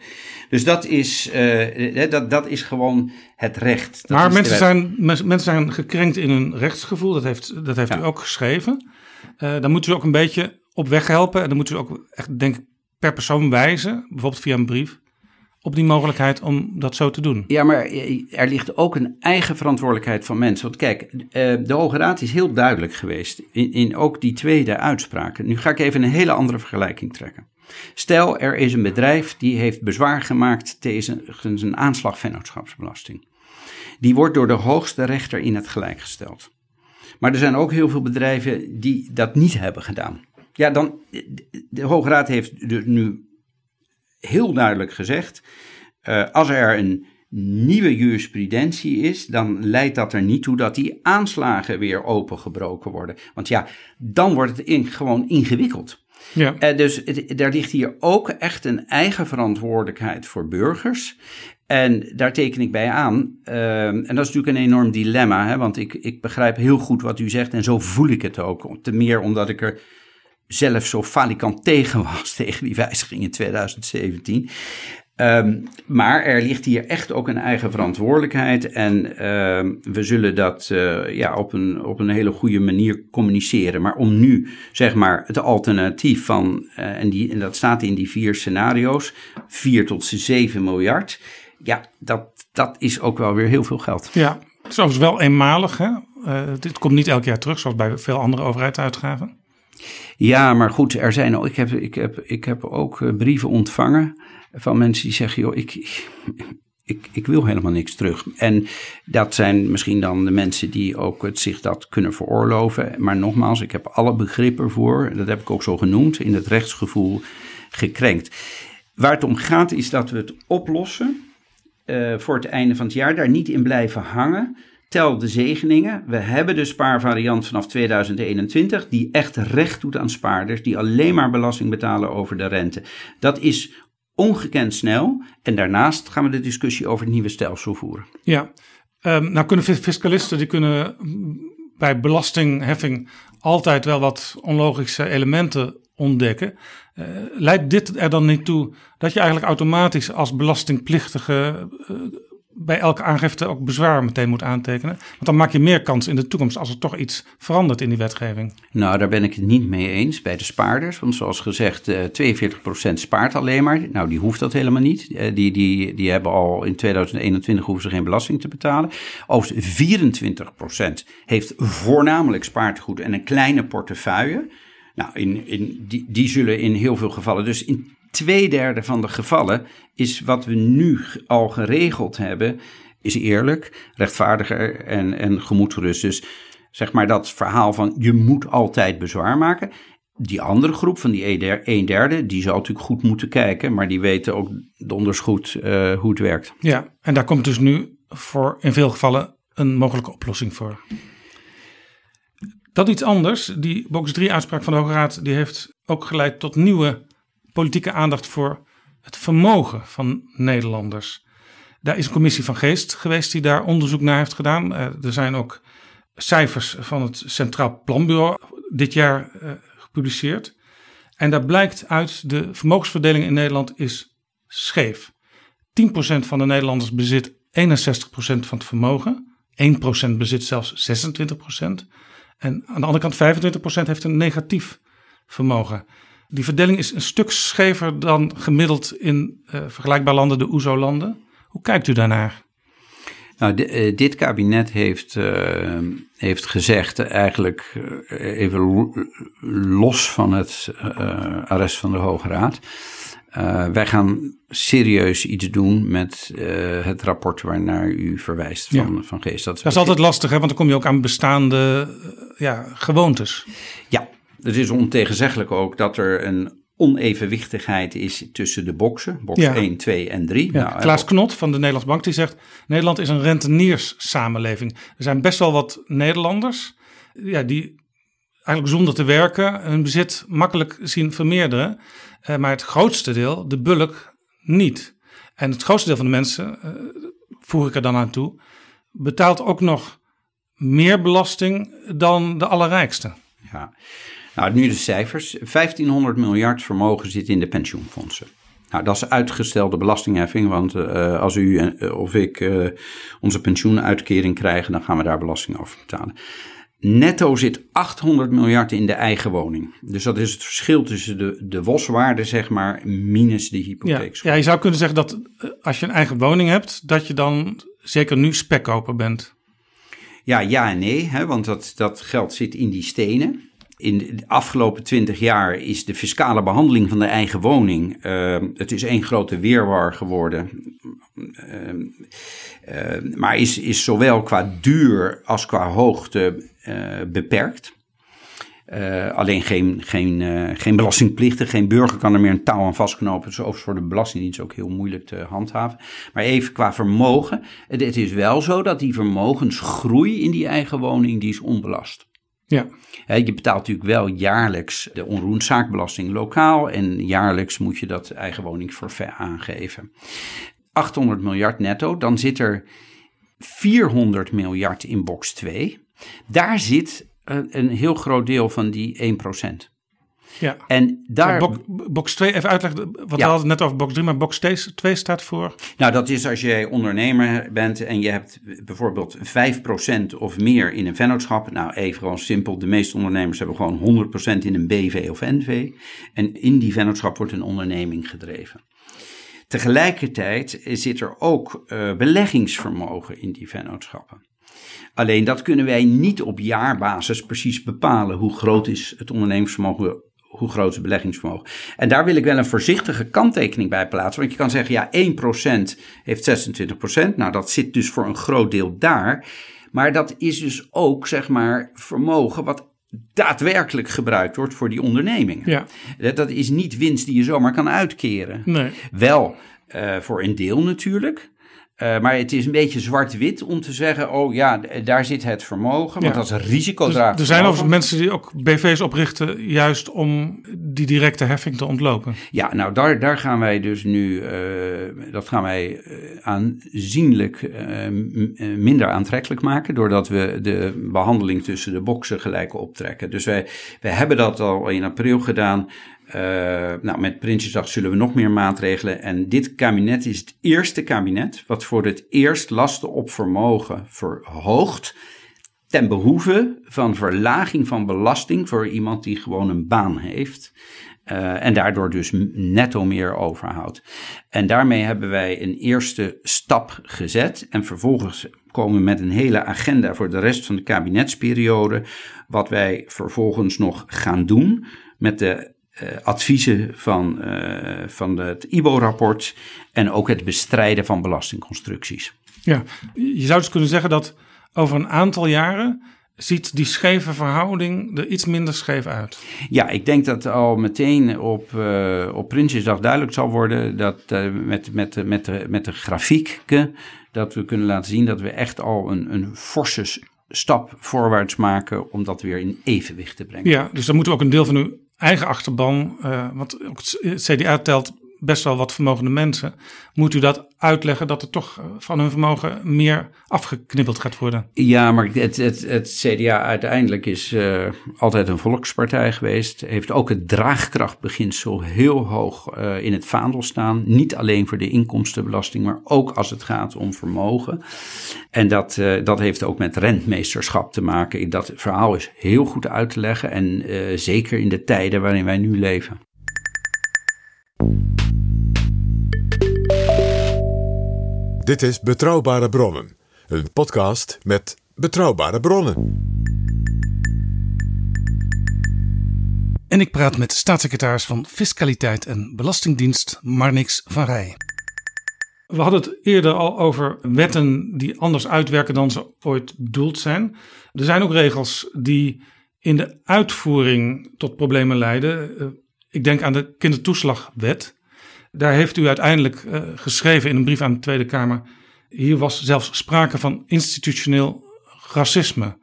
Dus dat is, uh, dat, dat is gewoon het recht. Dat maar mensen zijn, mensen zijn gekrenkt in hun rechtsgevoel, dat heeft, dat heeft Ja. u ook geschreven. Uh, dan moeten we ook een beetje op weg helpen en dan moeten we ook echt, denk ik, per persoon wijzen, bijvoorbeeld via een brief op die mogelijkheid om dat zo te doen. Ja, maar er ligt ook een eigen verantwoordelijkheid van mensen. Want kijk, eh, de Hoge Raad is heel duidelijk geweest in, in ook die tweede uitspraken. Nu ga ik even een hele andere vergelijking trekken. Stel, er is een bedrijf die heeft bezwaar gemaakt tegen een aanslagvennootschapsbelasting. die wordt door de hoogste rechter in het gelijk gesteld. Maar er zijn ook heel veel bedrijven die dat niet hebben gedaan. Ja, dan, de Hoge Raad heeft dus nu heel duidelijk gezegd, uh, als er een nieuwe jurisprudentie is, dan leidt dat er niet toe dat die aanslagen weer opengebroken worden. Want ja, dan wordt het in, gewoon ingewikkeld. Ja. Uh, dus daar ligt hier ook echt een eigen verantwoordelijkheid voor burgers. En daar teken ik bij aan. Uh, en dat is natuurlijk een enorm dilemma, hè, want ik, ik begrijp heel goed wat u zegt en zo voel ik het ook. Te meer omdat ik er zelf zo falikant tegen was, tegen die wijziging in 2017. Um, maar er ligt hier echt ook een eigen verantwoordelijkheid. En uh, we zullen dat uh, ja, op, een, op een hele goede manier communiceren. Maar om nu, zeg maar, het alternatief van, uh, en, die, en dat staat in die vier scenario's, 4 tot 7 miljard. Ja, dat, dat is ook wel weer heel veel geld. Ja, het is wel eenmalig. Hè? Uh, dit komt niet elk jaar terug, zoals bij veel andere overheidsuitgaven. Ja, maar goed, er zijn ik, heb, ik, heb, ik heb ook brieven ontvangen van mensen die zeggen, joh, ik, ik, ik wil helemaal niks terug. En dat zijn misschien dan de mensen die ook het zich dat kunnen veroorloven. Maar nogmaals, ik heb alle begrippen voor, dat heb ik ook zo genoemd, in het rechtsgevoel gekrenkt. Waar het om gaat is dat we het oplossen uh, voor het einde van het jaar, daar niet in blijven hangen. Tel de zegeningen. We hebben de spaarvariant vanaf 2021, die echt recht doet aan spaarders, die alleen maar belasting betalen over de rente. Dat is ongekend snel. En daarnaast gaan we de discussie over het nieuwe stelsel voeren. Ja, um, nou kunnen fiscalisten die kunnen bij belastingheffing altijd wel wat onlogische elementen ontdekken. Uh, leidt dit er dan niet toe dat je eigenlijk automatisch als belastingplichtige uh, bij elke aangifte ook bezwaar meteen moet aantekenen. Want dan maak je meer kans in de toekomst als er toch iets verandert in die wetgeving. Nou, daar ben ik het niet mee eens bij de spaarders. Want zoals gezegd, 42% spaart alleen maar. Nou, die hoeft dat helemaal niet. Die, die, die hebben al in 2021 hoeven ze geen belasting te betalen. Overigens 24% heeft voornamelijk spaartegoed en een kleine portefeuille. Nou, in, in, die, die zullen in heel veel gevallen, dus in tweederde van de gevallen is wat we nu al geregeld hebben, is eerlijk, rechtvaardiger en, en gemoedsrust. Dus zeg maar dat verhaal van je moet altijd bezwaar maken. Die andere groep van die een derde, die zou natuurlijk goed moeten kijken, maar die weten ook donders goed uh, hoe het werkt. Ja, en daar komt dus nu voor in veel gevallen een mogelijke oplossing voor. Dat iets anders, die box 3 uitspraak van de Hoge Raad, die heeft ook geleid tot nieuwe politieke aandacht voor het vermogen van Nederlanders. Daar is een commissie van Geest geweest die daar onderzoek naar heeft gedaan. Uh, er zijn ook cijfers van het Centraal Planbureau dit jaar uh, gepubliceerd. En daar blijkt uit de vermogensverdeling in Nederland is scheef. 10% van de Nederlanders bezit 61% van het vermogen. 1% bezit zelfs 26%. En aan de andere kant 25% heeft een negatief vermogen. Die verdeling is een stuk schever dan gemiddeld in uh, vergelijkbare landen, de OESO-landen. Hoe kijkt u daarnaar? Nou, uh, dit kabinet heeft, uh, heeft gezegd, eigenlijk even los van het arrest van de Hoge Raad. wij gaan serieus iets doen met het rapport waarnaar u verwijst van, ja. van Geest. Dat is, dat is altijd lastig, hè? want dan kom je ook aan bestaande ja, gewoontes. Ja, het is ontegenzeggelijk ook dat er een onevenwichtigheid is tussen de boxen. Box ja. 1, 2 en 3. Ja, nou, Klaas Knot van de Nederlands Bank die zegt... Nederland is een rentenierssamenleving. Er zijn best wel wat Nederlanders... Ja, die eigenlijk zonder te werken hun bezit makkelijk zien vermeerderen. Uh, maar het grootste deel, de bulk, niet. En het grootste deel van de mensen, uh, voeg ik er dan aan toe... betaalt ook nog meer belasting dan de allerrijkste. Ja, nou, nu de cijfers. 1500 miljard vermogen zit in de pensioenfondsen. Nou, dat is uitgestelde belastingheffing, want uh, als u uh, of ik uh, onze pensioenuitkering krijgen, dan gaan we daar belasting over betalen. Netto zit 800 miljard in de eigen woning. Dus dat is het verschil tussen de, de WOS-waarde, zeg maar, minus de hypotheek. Ja, ja, je zou kunnen zeggen dat als je een eigen woning hebt, dat je dan zeker nu spekkoper bent. Ja, ja en nee, hè, want dat, dat geld zit in die stenen. In de afgelopen twintig jaar is de fiscale behandeling van de eigen woning, uh, het is één grote weerwar geworden. Uh, uh, maar is, is zowel qua duur als qua hoogte beperkt. Uh, alleen geen, geen, uh, geen belastingplichten, geen burger kan er meer een touw aan vastknopen. Dat is voor de Belastingdienst ook heel moeilijk te handhaven. Maar even qua vermogen. Het, het is wel zo dat die vermogensgroei in die eigen woning, die is onbelast. Ja. je betaalt natuurlijk wel jaarlijks de onroerendzaakbelasting lokaal. En jaarlijks moet je dat eigen woningforfait aangeven. 800 miljard netto, dan zit er 400 miljard in box 2. Daar zit een, een heel groot deel van die 1%. Ja. En daar. Box, box 2, even uitleggen. Wat ja. we hadden net over box 3, maar box 2 staat voor. Nou, dat is als jij ondernemer bent en je hebt bijvoorbeeld 5% of meer in een vennootschap. Nou, even gewoon simpel. De meeste ondernemers hebben gewoon 100% in een BV of NV. En in die vennootschap wordt een onderneming gedreven. Tegelijkertijd zit er ook uh, beleggingsvermogen in die vennootschappen. Alleen dat kunnen wij niet op jaarbasis precies bepalen. Hoe groot is het ondernemingsvermogen, hoe groot is het beleggingsvermogen. En daar wil ik wel een voorzichtige kanttekening bij plaatsen. Want je kan zeggen, ja, 1% heeft 26%. Nou, dat zit dus voor een groot deel daar. Maar dat is dus ook, zeg maar, vermogen wat daadwerkelijk gebruikt wordt voor die ondernemingen. Ja. Dat is niet winst die je zomaar kan uitkeren. Nee. Wel uh, voor een deel natuurlijk. Uh, maar het is een beetje zwart-wit om te zeggen: oh ja, daar zit het vermogen. Want Ja. dat is een risicodraag. Dus er zijn overigens mensen die ook BV's oprichten, juist om die directe heffing te ontlopen. Ja, nou daar, daar gaan wij dus nu, uh, dat gaan wij uh, aanzienlijk uh, minder aantrekkelijk maken, doordat we de behandeling tussen de boxen gelijk optrekken. Dus wij, wij hebben dat al in april gedaan. Uh, nou, met Prinsjesdag zullen we nog meer maatregelen. En dit kabinet is het eerste kabinet wat voor het eerst lasten op vermogen verhoogt. Ten behoeve van verlaging van belasting voor iemand die gewoon een baan heeft. Uh, en daardoor dus netto meer overhoudt. En daarmee hebben wij een eerste stap gezet. En vervolgens komen we met een hele agenda voor de rest van de kabinetsperiode. Wat wij vervolgens nog gaan doen met de adviezen van, uh, van het IBO-rapport en ook het bestrijden van belastingconstructies. Ja, je zou dus kunnen zeggen dat over een aantal jaren ziet die scheve verhouding er iets minder scheef uit. Ja, ik denk dat al meteen op, uh, op Prinsjesdag duidelijk zal worden dat met, met, met, de, met de grafieken dat we kunnen laten zien dat we echt al een, een forse stap voorwaarts maken om dat weer in evenwicht te brengen. Ja, dus dan moeten we ook een deel van uw eigen achterban, uh, want ook het CDA telt best wel wat vermogende mensen. Moet u dat uitleggen dat er toch van hun vermogen meer afgeknippeld gaat worden? Ja, maar het, het, het CDA uiteindelijk is uh, altijd een volkspartij geweest. Heeft ook het draagkrachtbeginsel heel hoog uh, in het vaandel staan. Niet alleen voor de inkomstenbelasting, maar ook als het gaat om vermogen. En dat, dat heeft ook met rentmeesterschap te maken. Dat verhaal is heel goed uit te leggen. En zeker in de tijden waarin wij nu leven. Dit is Betrouwbare Bronnen, een podcast met betrouwbare bronnen. En ik praat met staatssecretaris van Fiscaliteit en Belastingdienst Marnix van Rij. We hadden het eerder al over wetten die anders uitwerken dan ze ooit bedoeld zijn. Er zijn ook regels die in de uitvoering tot problemen leiden. Ik denk aan de kindertoeslagwet. Daar heeft u uiteindelijk uh, geschreven in een brief aan de Tweede Kamer. Hier was zelfs sprake van institutioneel racisme.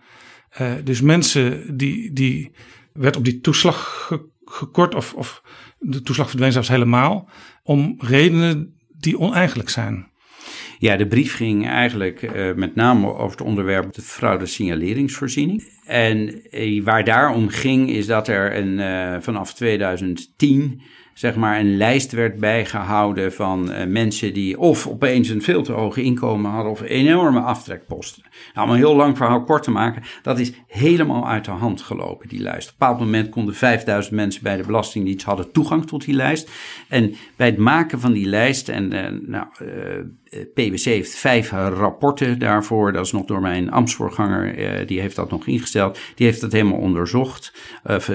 Uh, dus mensen die, die werd op die toeslag ge gekort of, of de toeslag verdween zelfs helemaal. Om redenen die oneigenlijk zijn. Ja, de brief ging eigenlijk uh, met name over het onderwerp de fraude signaleringsvoorziening. En uh, waar daarom ging is dat er een, uh, vanaf 2010 zeg maar een lijst werd bijgehouden van mensen die of opeens een veel te hoge inkomen hadden of enorme aftrekposten. Nou, om een heel lang verhaal kort te maken, dat is helemaal uit de hand gelopen, die lijst. Op een bepaald moment konden 5000 mensen bij de Belastingdienst hadden toegang tot die lijst. En bij het maken van die lijst, en nou, PwC heeft vijf rapporten daarvoor, dat is nog door mijn ambtsvoorganger, die heeft dat nog ingesteld, die heeft dat helemaal onderzocht.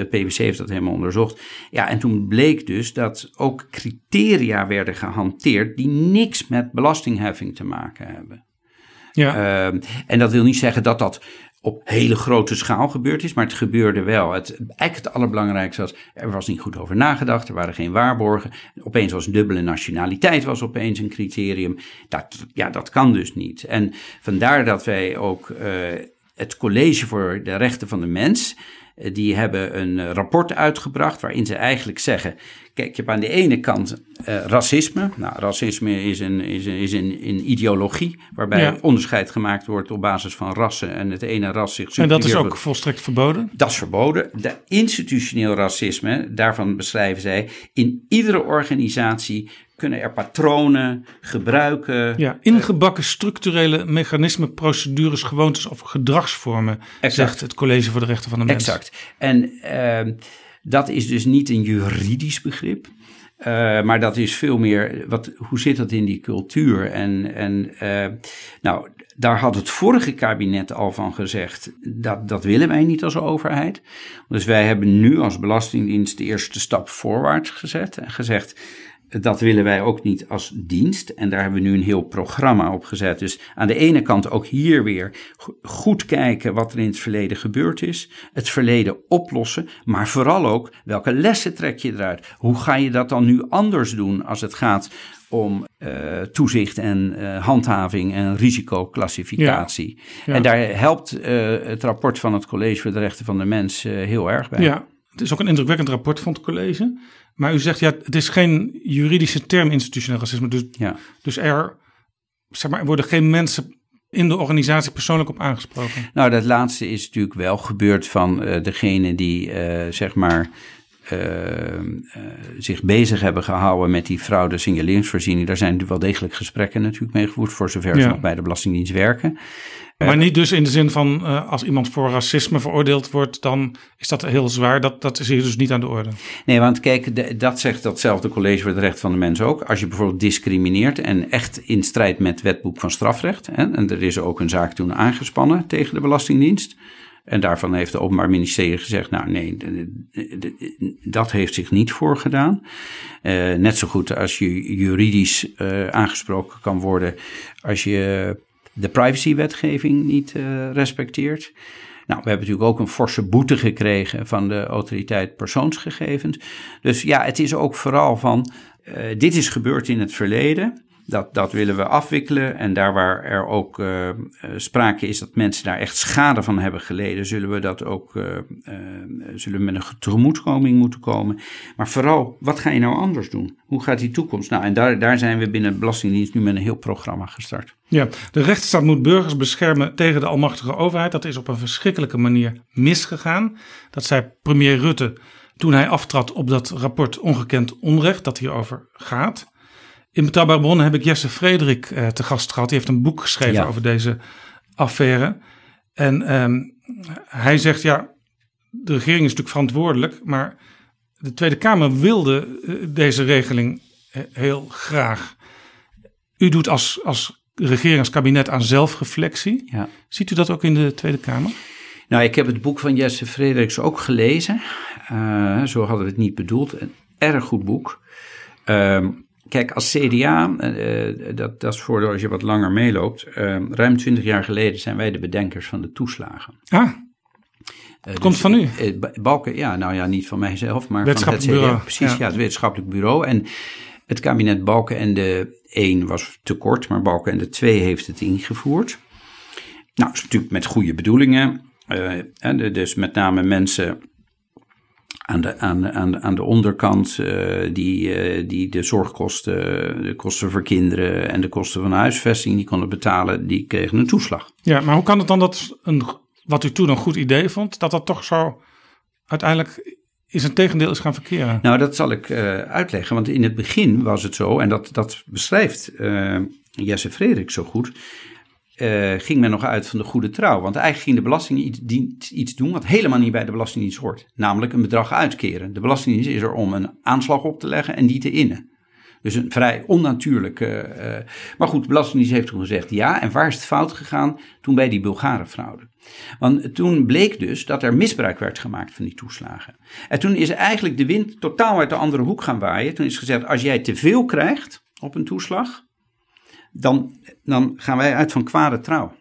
PwC heeft dat helemaal onderzocht. Ja, en toen bleek dus dat ook criteria werden gehanteerd die niks met belastingheffing te maken hebben. Ja. Uh, en dat wil niet zeggen dat dat op hele grote schaal gebeurd is, maar het gebeurde wel. Het, eigenlijk het allerbelangrijkste was, er was niet goed over nagedacht, er waren geen waarborgen. Opeens was dubbele nationaliteit was opeens een criterium. Dat, ja, dat kan dus niet. En vandaar dat wij ook uh, het College voor de Rechten van de Mens eh, die hebben een eh, rapport uitgebracht waarin ze eigenlijk zeggen: kijk, je hebt aan de ene kant uh, racisme. Nou, racisme is een, is een, is een, een ideologie waarbij onderscheid gemaakt wordt op basis van rassen en het ene ras zich En dat is ook volstrekt verboden? Dat is verboden. De institutioneel racisme, daarvan beschrijven zij, in iedere organisatie kunnen er patronen gebruiken. Ja, ingebakken structurele mechanismen, procedures, gewoontes of gedragsvormen, exact. zegt het College voor de Rechten van de Mens. Exact. En uh, dat is dus niet een juridisch begrip. Uh, maar dat is veel meer, wat, hoe zit dat in die cultuur? En, en uh, nou, daar had het vorige kabinet al van gezegd, dat, dat willen wij niet als overheid. Dus wij hebben nu als Belastingdienst de eerste stap voorwaarts gezet en gezegd, dat willen wij ook niet als dienst. En daar hebben we nu een heel programma op gezet. Dus aan de ene kant ook hier weer goed kijken wat er in het verleden gebeurd is. Het verleden oplossen. Maar vooral ook welke lessen trek je eruit? Hoe ga je dat dan nu anders doen als het gaat om uh, toezicht en uh, handhaving en risicoclassificatie. Ja, En daar helpt uh, het rapport van het College voor de Rechten van de Mens heel erg bij. Ja, het is ook een indrukwekkend rapport van het college. Maar u zegt, ja, het is geen juridische term institutioneel racisme. Dus, ja. dus er zeg maar, worden geen mensen in de organisatie persoonlijk op aangesproken. Nou, dat laatste is natuurlijk wel gebeurd van uh, degene die, uh, zeg maar, uh, zich bezig hebben gehouden met die fraude signaleringsvoorziening. Daar zijn natuurlijk wel degelijk gesprekken natuurlijk mee gevoerd, voor zover ze nog bij de Belastingdienst werken. Maar niet dus in de zin van uh, als iemand voor racisme veroordeeld wordt, dan is dat heel zwaar. Dat, dat is hier dus niet aan de orde. Nee, want kijk, de, dat zegt datzelfde college voor het recht van de mens ook. Als je bijvoorbeeld discrimineert en echt in strijd met wetboek van strafrecht. Hè, en er is ook een zaak toen aangespannen tegen de Belastingdienst. En daarvan heeft het Openbaar Ministerie gezegd: Nou, nee, dat heeft zich niet voorgedaan. Uh, net zo goed als je juridisch uh, aangesproken kan worden als je de privacywetgeving niet uh, respecteert. Nou, we hebben natuurlijk ook een forse boete gekregen van de autoriteit persoonsgegevens. Dus ja, het is ook vooral van, uh, dit is gebeurd in het verleden. Dat, dat willen we afwikkelen. En daar waar er ook uh, sprake is dat mensen daar echt schade van hebben geleden, zullen we dat ook uh, zullen we met een tegemoetkoming moeten komen. Maar vooral, wat ga je nou anders doen? Hoe gaat die toekomst? Nou, en daar, daar zijn we binnen de Belastingdienst nu met een heel programma gestart. Ja, de rechtsstaat moet burgers beschermen tegen de almachtige overheid. Dat is op een verschrikkelijke manier misgegaan. Dat zei premier Rutte toen hij aftrad op dat rapport Ongekend Onrecht, dat hierover gaat. In Betrouwbare Bronnen heb ik Jesse Frederik uh, te gast gehad. Die heeft een boek geschreven over deze affaire. En um, hij zegt, ja, de regering is natuurlijk verantwoordelijk, maar de Tweede Kamer wilde uh, deze regeling uh, heel graag. U doet als, als regering, als kabinet aan zelfreflectie. Ja. Ziet u dat ook in de Tweede Kamer? Nou, ik heb het boek van Jesse Frederiks ook gelezen. zo hadden we het niet bedoeld. Een erg goed boek. Uh, Kijk, als CDA, uh, dat, dat is voor als je wat langer meeloopt. Uh, ruim twintig jaar geleden zijn wij de bedenkers van de toeslagen. Ah, het komt dus, van u? Balken, ja, nou ja, niet van mijzelf, maar van het CDA. Precies, ja. het wetenschappelijk bureau. En het kabinet Balken en de 1 was te kort, maar Balken en de 2 heeft het ingevoerd. Nou, is natuurlijk met goede bedoelingen. Dus met name mensen aan de, aan, aan, aan de onderkant, uh, die, uh, die de zorgkosten, de kosten voor kinderen en de kosten van huisvesting, die konden betalen, die kregen een toeslag. Ja, maar hoe kan het dan dat, een, wat u toen een goed idee vond, dat dat toch zo uiteindelijk is een tegendeel is gaan verkeren. Nou, dat zal ik uh, uitleggen. Want in het begin was het zo, en dat, dat beschrijft uh, Jesse Frederik zo goed. Uh, ging men nog uit van de goede trouw. Want eigenlijk ging de Belastingdienst iets doen wat helemaal niet bij de Belastingdienst hoort. Namelijk een bedrag uitkeren. De Belastingdienst is er om een aanslag op te leggen en die te innen. Dus een vrij onnatuurlijke. Uh, maar goed, de Belastingdienst heeft toen gezegd ja. En waar is het fout gegaan? Toen bij die Bulgarenfraude. Want toen bleek dus dat er misbruik werd gemaakt van die toeslagen. En toen is eigenlijk de wind totaal uit de andere hoek gaan waaien. Toen is gezegd: als jij te veel krijgt op een toeslag, dan, dan gaan wij uit van kwade trouw.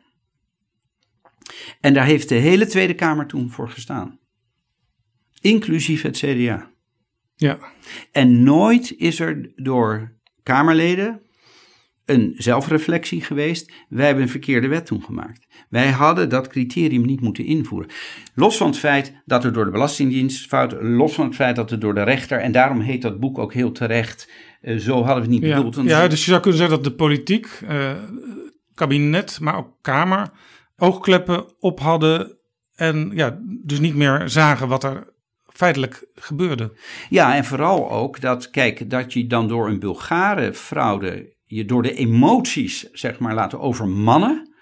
En daar heeft de hele Tweede Kamer toen voor gestaan. Inclusief het CDA. Ja. En nooit is er door Kamerleden een zelfreflectie geweest. Wij hebben een verkeerde wet toen gemaakt. Wij hadden dat criterium niet moeten invoeren. Los van het feit dat er door de Belastingdienst fout, los van het feit dat er door de rechter, en daarom heet dat boek ook heel terecht, uh, zo hadden we het niet ja. bedoeld. Ja, dus je zou kunnen zeggen dat de politiek, uh, kabinet, maar ook Kamer, oogkleppen op hadden en ja, dus niet meer zagen wat er feitelijk gebeurde. Ja, en vooral ook dat, kijk, dat je dan door een Bulgare fraude je door de emoties, zeg maar, laten overmannen.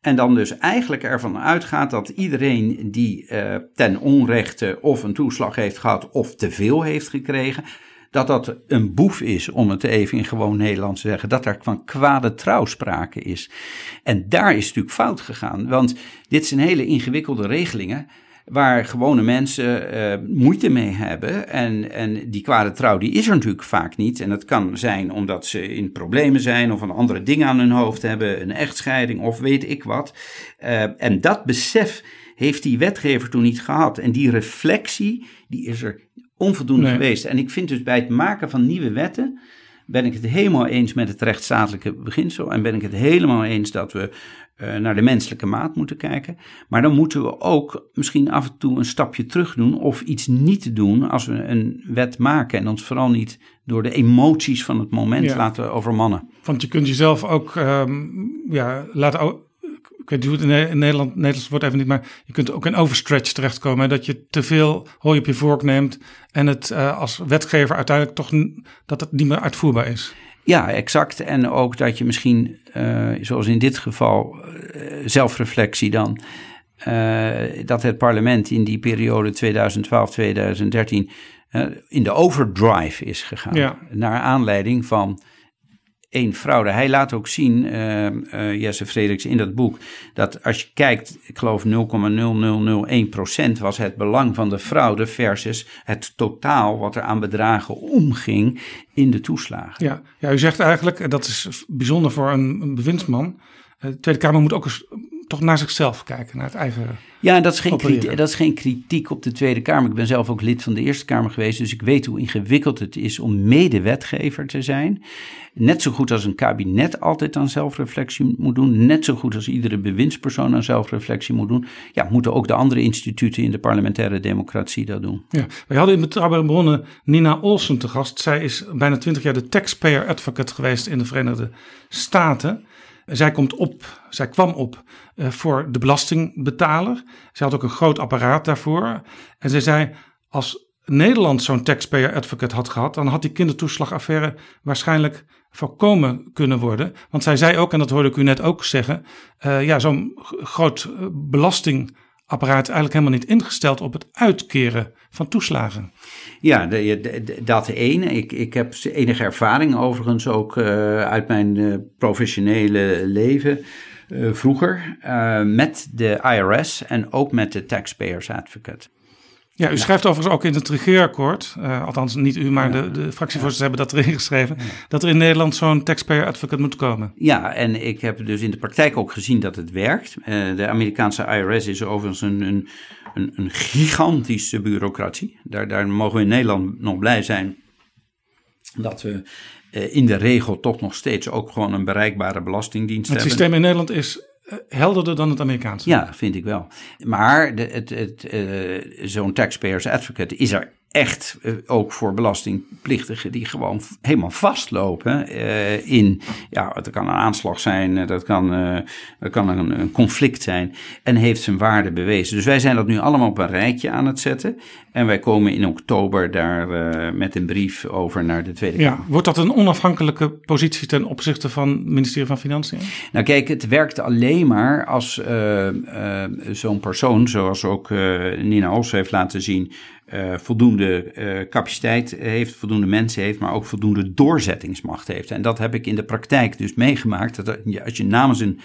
En dan dus eigenlijk ervan uitgaat dat iedereen die uh, ten onrechte of een toeslag heeft gehad of te veel heeft gekregen, dat dat een boef is, om het even in gewoon Nederlands te zeggen, dat er van kwade trouw sprake is. En daar is natuurlijk fout gegaan, want dit zijn hele ingewikkelde regelingen waar gewone mensen uh, moeite mee hebben. En, en die kwade trouw, die is er natuurlijk vaak niet. En dat kan zijn omdat ze in problemen zijn of een andere dingen aan hun hoofd hebben, een echtscheiding of weet ik wat. Uh, en dat besef heeft die wetgever toen niet gehad. En die reflectie, die is er onvoldoende nee. geweest. En ik vind dus bij het maken van nieuwe wetten ben ik het helemaal eens met het rechtsstatelijke beginsel. En ben ik het helemaal eens dat we uh, naar de menselijke maat moeten kijken. Maar dan moeten we ook misschien af en toe een stapje terug doen. Of iets niet doen als we een wet maken. En ons vooral niet door de emoties van het moment ja. laten overmannen. Want je kunt jezelf ook um, ja, laten weet niet hoe het in Nederland, Nederlands wordt even niet, maar je kunt ook in overstretch terechtkomen. Hè? Dat je te veel hooi op je vork neemt en het uh, als wetgever uiteindelijk toch dat het niet meer uitvoerbaar is. Ja, exact. En ook dat je misschien, uh, zoals in dit geval, uh, zelfreflectie dan, dat het parlement in die periode 2012-2013 in de overdrive is gegaan. Ja. Naar aanleiding van één fraude. Hij laat ook zien, uh, uh, Jesse Frederiks, in dat boek, dat als je kijkt, ik geloof 0,0001% was het belang van de fraude versus het totaal wat er aan bedragen omging in de toeslagen. Ja, ja u zegt eigenlijk, dat is bijzonder voor een, een bewindsman, de Tweede Kamer moet ook eens toch naar zichzelf kijken, naar het eigen. Ja, dat is, geen kritiek, dat is geen kritiek op de Tweede Kamer. Ik ben zelf ook lid van de Eerste Kamer geweest, dus ik weet hoe ingewikkeld het is om medewetgever te zijn. Net zo goed als een kabinet altijd aan zelfreflectie moet doen, net zo goed als iedere bewindspersoon aan zelfreflectie moet doen, ja, moeten ook de andere instituten in de parlementaire democratie dat doen. Ja, wij hadden in Betrouwbare Bronnen Nina Olsen te gast. Zij is bijna twintig jaar de taxpayer advocate geweest in de Verenigde Staten. Zij, komt op, zij kwam op uh, voor de belastingbetaler. Zij had ook een groot apparaat daarvoor. En zij zei, als Nederland zo'n taxpayer advocate had gehad, dan had die kindertoeslagaffaire waarschijnlijk voorkomen kunnen worden. Want zij zei ook, en dat hoorde ik u net ook zeggen, uh, ja, zo'n groot belastingapparaat is eigenlijk helemaal niet ingesteld op het uitkeren van toeslagen. Ja, dat ene. Ik, ik heb enige ervaring overigens ook uh, uit mijn uh, professionele leven uh, vroeger met de IRS en ook met de Taxpayers Advocate. Ja, u schrijft overigens ook in het regeerakkoord, uh, althans niet u, maar ja. de, de fractievoorzitters hebben dat erin geschreven, dat er in Nederland zo'n taxpayer advocate moet komen. Ja, en ik heb dus in de praktijk ook gezien dat het werkt. Uh, de Amerikaanse IRS is overigens een, een, een, een gigantische bureaucratie. Daar, daar mogen we in Nederland nog blij zijn dat we uh, in de regel toch nog steeds ook gewoon een bereikbare belastingdienst het hebben. Het systeem in Nederland is helderder dan het Amerikaanse. Ja, vind ik wel. Maar de, het, het, uh, zo'n taxpayers advocate is er echt eh, ook voor belastingplichtigen die gewoon helemaal vastlopen eh, in, ja, dat kan een aanslag zijn, eh, dat kan, dat kan een, een conflict zijn en heeft zijn waarde bewezen. Dus wij zijn dat nu allemaal op een rijtje aan het zetten en wij komen in oktober daar met een brief over naar de Tweede Kamer. Ja, wordt dat een onafhankelijke positie ten opzichte van het ministerie van Financiën? Nou kijk, het werkt alleen maar als zo'n persoon, zoals ook Nina Os heeft laten zien, eh, voldoende eh, capaciteit heeft, voldoende mensen heeft, maar ook voldoende doorzettingsmacht heeft. En dat heb ik in de praktijk dus meegemaakt. Dat als je namens een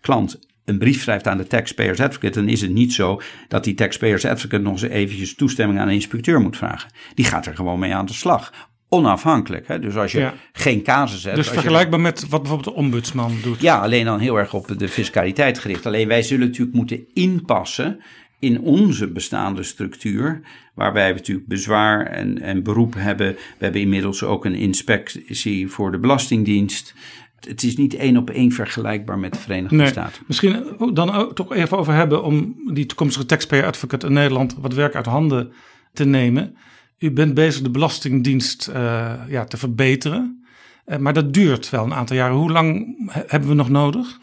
klant een brief schrijft aan de taxpayers advocate, dan is het niet zo dat die taxpayers advocate nog eens eventjes toestemming aan een inspecteur moet vragen. Die gaat er gewoon mee aan de slag. Onafhankelijk. Hè? Dus als je Ja. geen casus hebt. Dus je- vergelijkbaar met wat bijvoorbeeld de ombudsman doet. ja, alleen dan heel erg op de fiscaliteit gericht. Alleen wij zullen natuurlijk moeten inpassen in onze bestaande structuur, waarbij we natuurlijk bezwaar en, en beroep hebben. We hebben inmiddels ook een inspectie voor de Belastingdienst. Het is niet één op één vergelijkbaar met de Verenigde Nee, Staten. misschien dan ook toch even over hebben om die toekomstige taxpayer advocate in Nederland wat werk uit handen te nemen. U bent bezig de Belastingdienst eh, ja, te verbeteren. Eh, maar dat duurt wel een aantal jaren. Hoe lang he- hebben we nog nodig?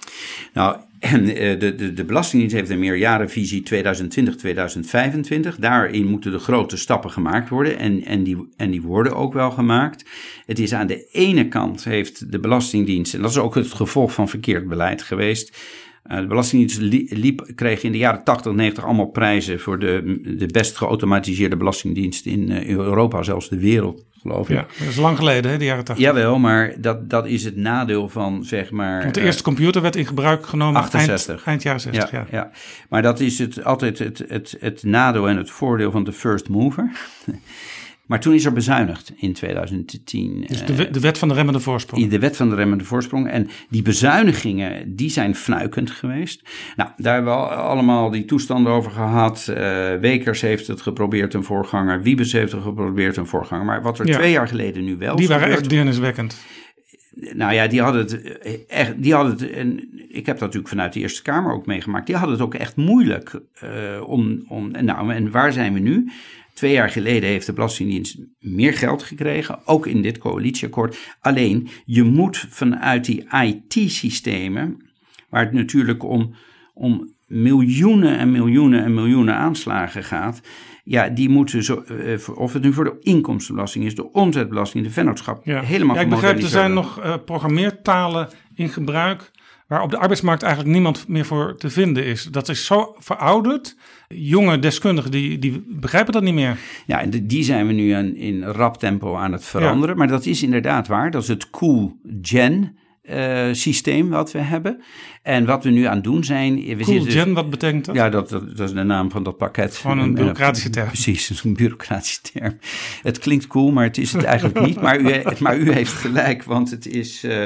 Nou, en, eh, de, de, de Belastingdienst heeft een meerjarenvisie 2020-2025. Daarin moeten de grote stappen gemaakt worden en, en, die, en die worden ook wel gemaakt. Het is aan de ene kant heeft de Belastingdienst, en dat is ook het gevolg van verkeerd beleid geweest. eh, de Belastingdienst li- liep, kreeg in de jaren 80, 90 allemaal prijzen voor de, de best geautomatiseerde belastingdienst in eh, Europa, zelfs de wereld, geloof ik. Ja, dat is lang geleden, hè, de jaren 80. Jawel, maar dat, dat is het nadeel van, zeg maar... Want de eh, eerste computer werd in gebruik genomen 68. Eind, eind jaren 60. Ja, ja, Maar dat is het, altijd het, het, het nadeel en het voordeel van de first mover. Maar toen is er bezuinigd in 2010. Dus de, wet- de wet van de remmende voorsprong. In de wet van de remmende voorsprong. En die bezuinigingen, die zijn fnuikend geweest. Nou, daar hebben we al- allemaal die toestanden over gehad. Eh, Wekers heeft het geprobeerd, een voorganger. Wiebes heeft het geprobeerd, een voorganger. Maar wat er Ja. twee jaar geleden nu wel Die is waren echt deerniswekkend. nou ja, die hadden het eh, echt. Die hadden het, en ik heb dat natuurlijk vanuit de Eerste Kamer ook meegemaakt. Die hadden het ook echt moeilijk eh, om. om en, nou, en waar zijn we nu? Twee jaar geleden heeft de Belastingdienst meer geld gekregen, ook in dit coalitieakkoord. Alleen, je moet vanuit die IT-systemen, waar het natuurlijk om, om miljoenen en miljoenen en miljoenen aanslagen gaat. Ja, die moeten zo, eh, of het nu voor de inkomstenbelasting is, de omzetbelasting, de vennootschap, Ja. helemaal ja, ik begrijp, er zijn nog eh, programmeertalen in gebruik waar op de arbeidsmarkt eigenlijk niemand meer voor te vinden is. Dat is zo verouderd. Jonge deskundigen die, die begrijpen dat niet meer. Ja, en die zijn we nu aan, in rap tempo aan het veranderen. Maar dat is inderdaad waar. Dat is het Cool Gen eh, systeem wat we hebben. En wat we nu aan het doen zijn... We Cool Gen, wat betekent dat? Ja, dat, dat, dat is de naam van dat pakket. Gewoon een En, eh, bureaucratische term. Precies, dat is een bureaucratische term. Het klinkt cool, maar het is het eigenlijk niet. Maar u, maar u heeft gelijk, want het is... eh,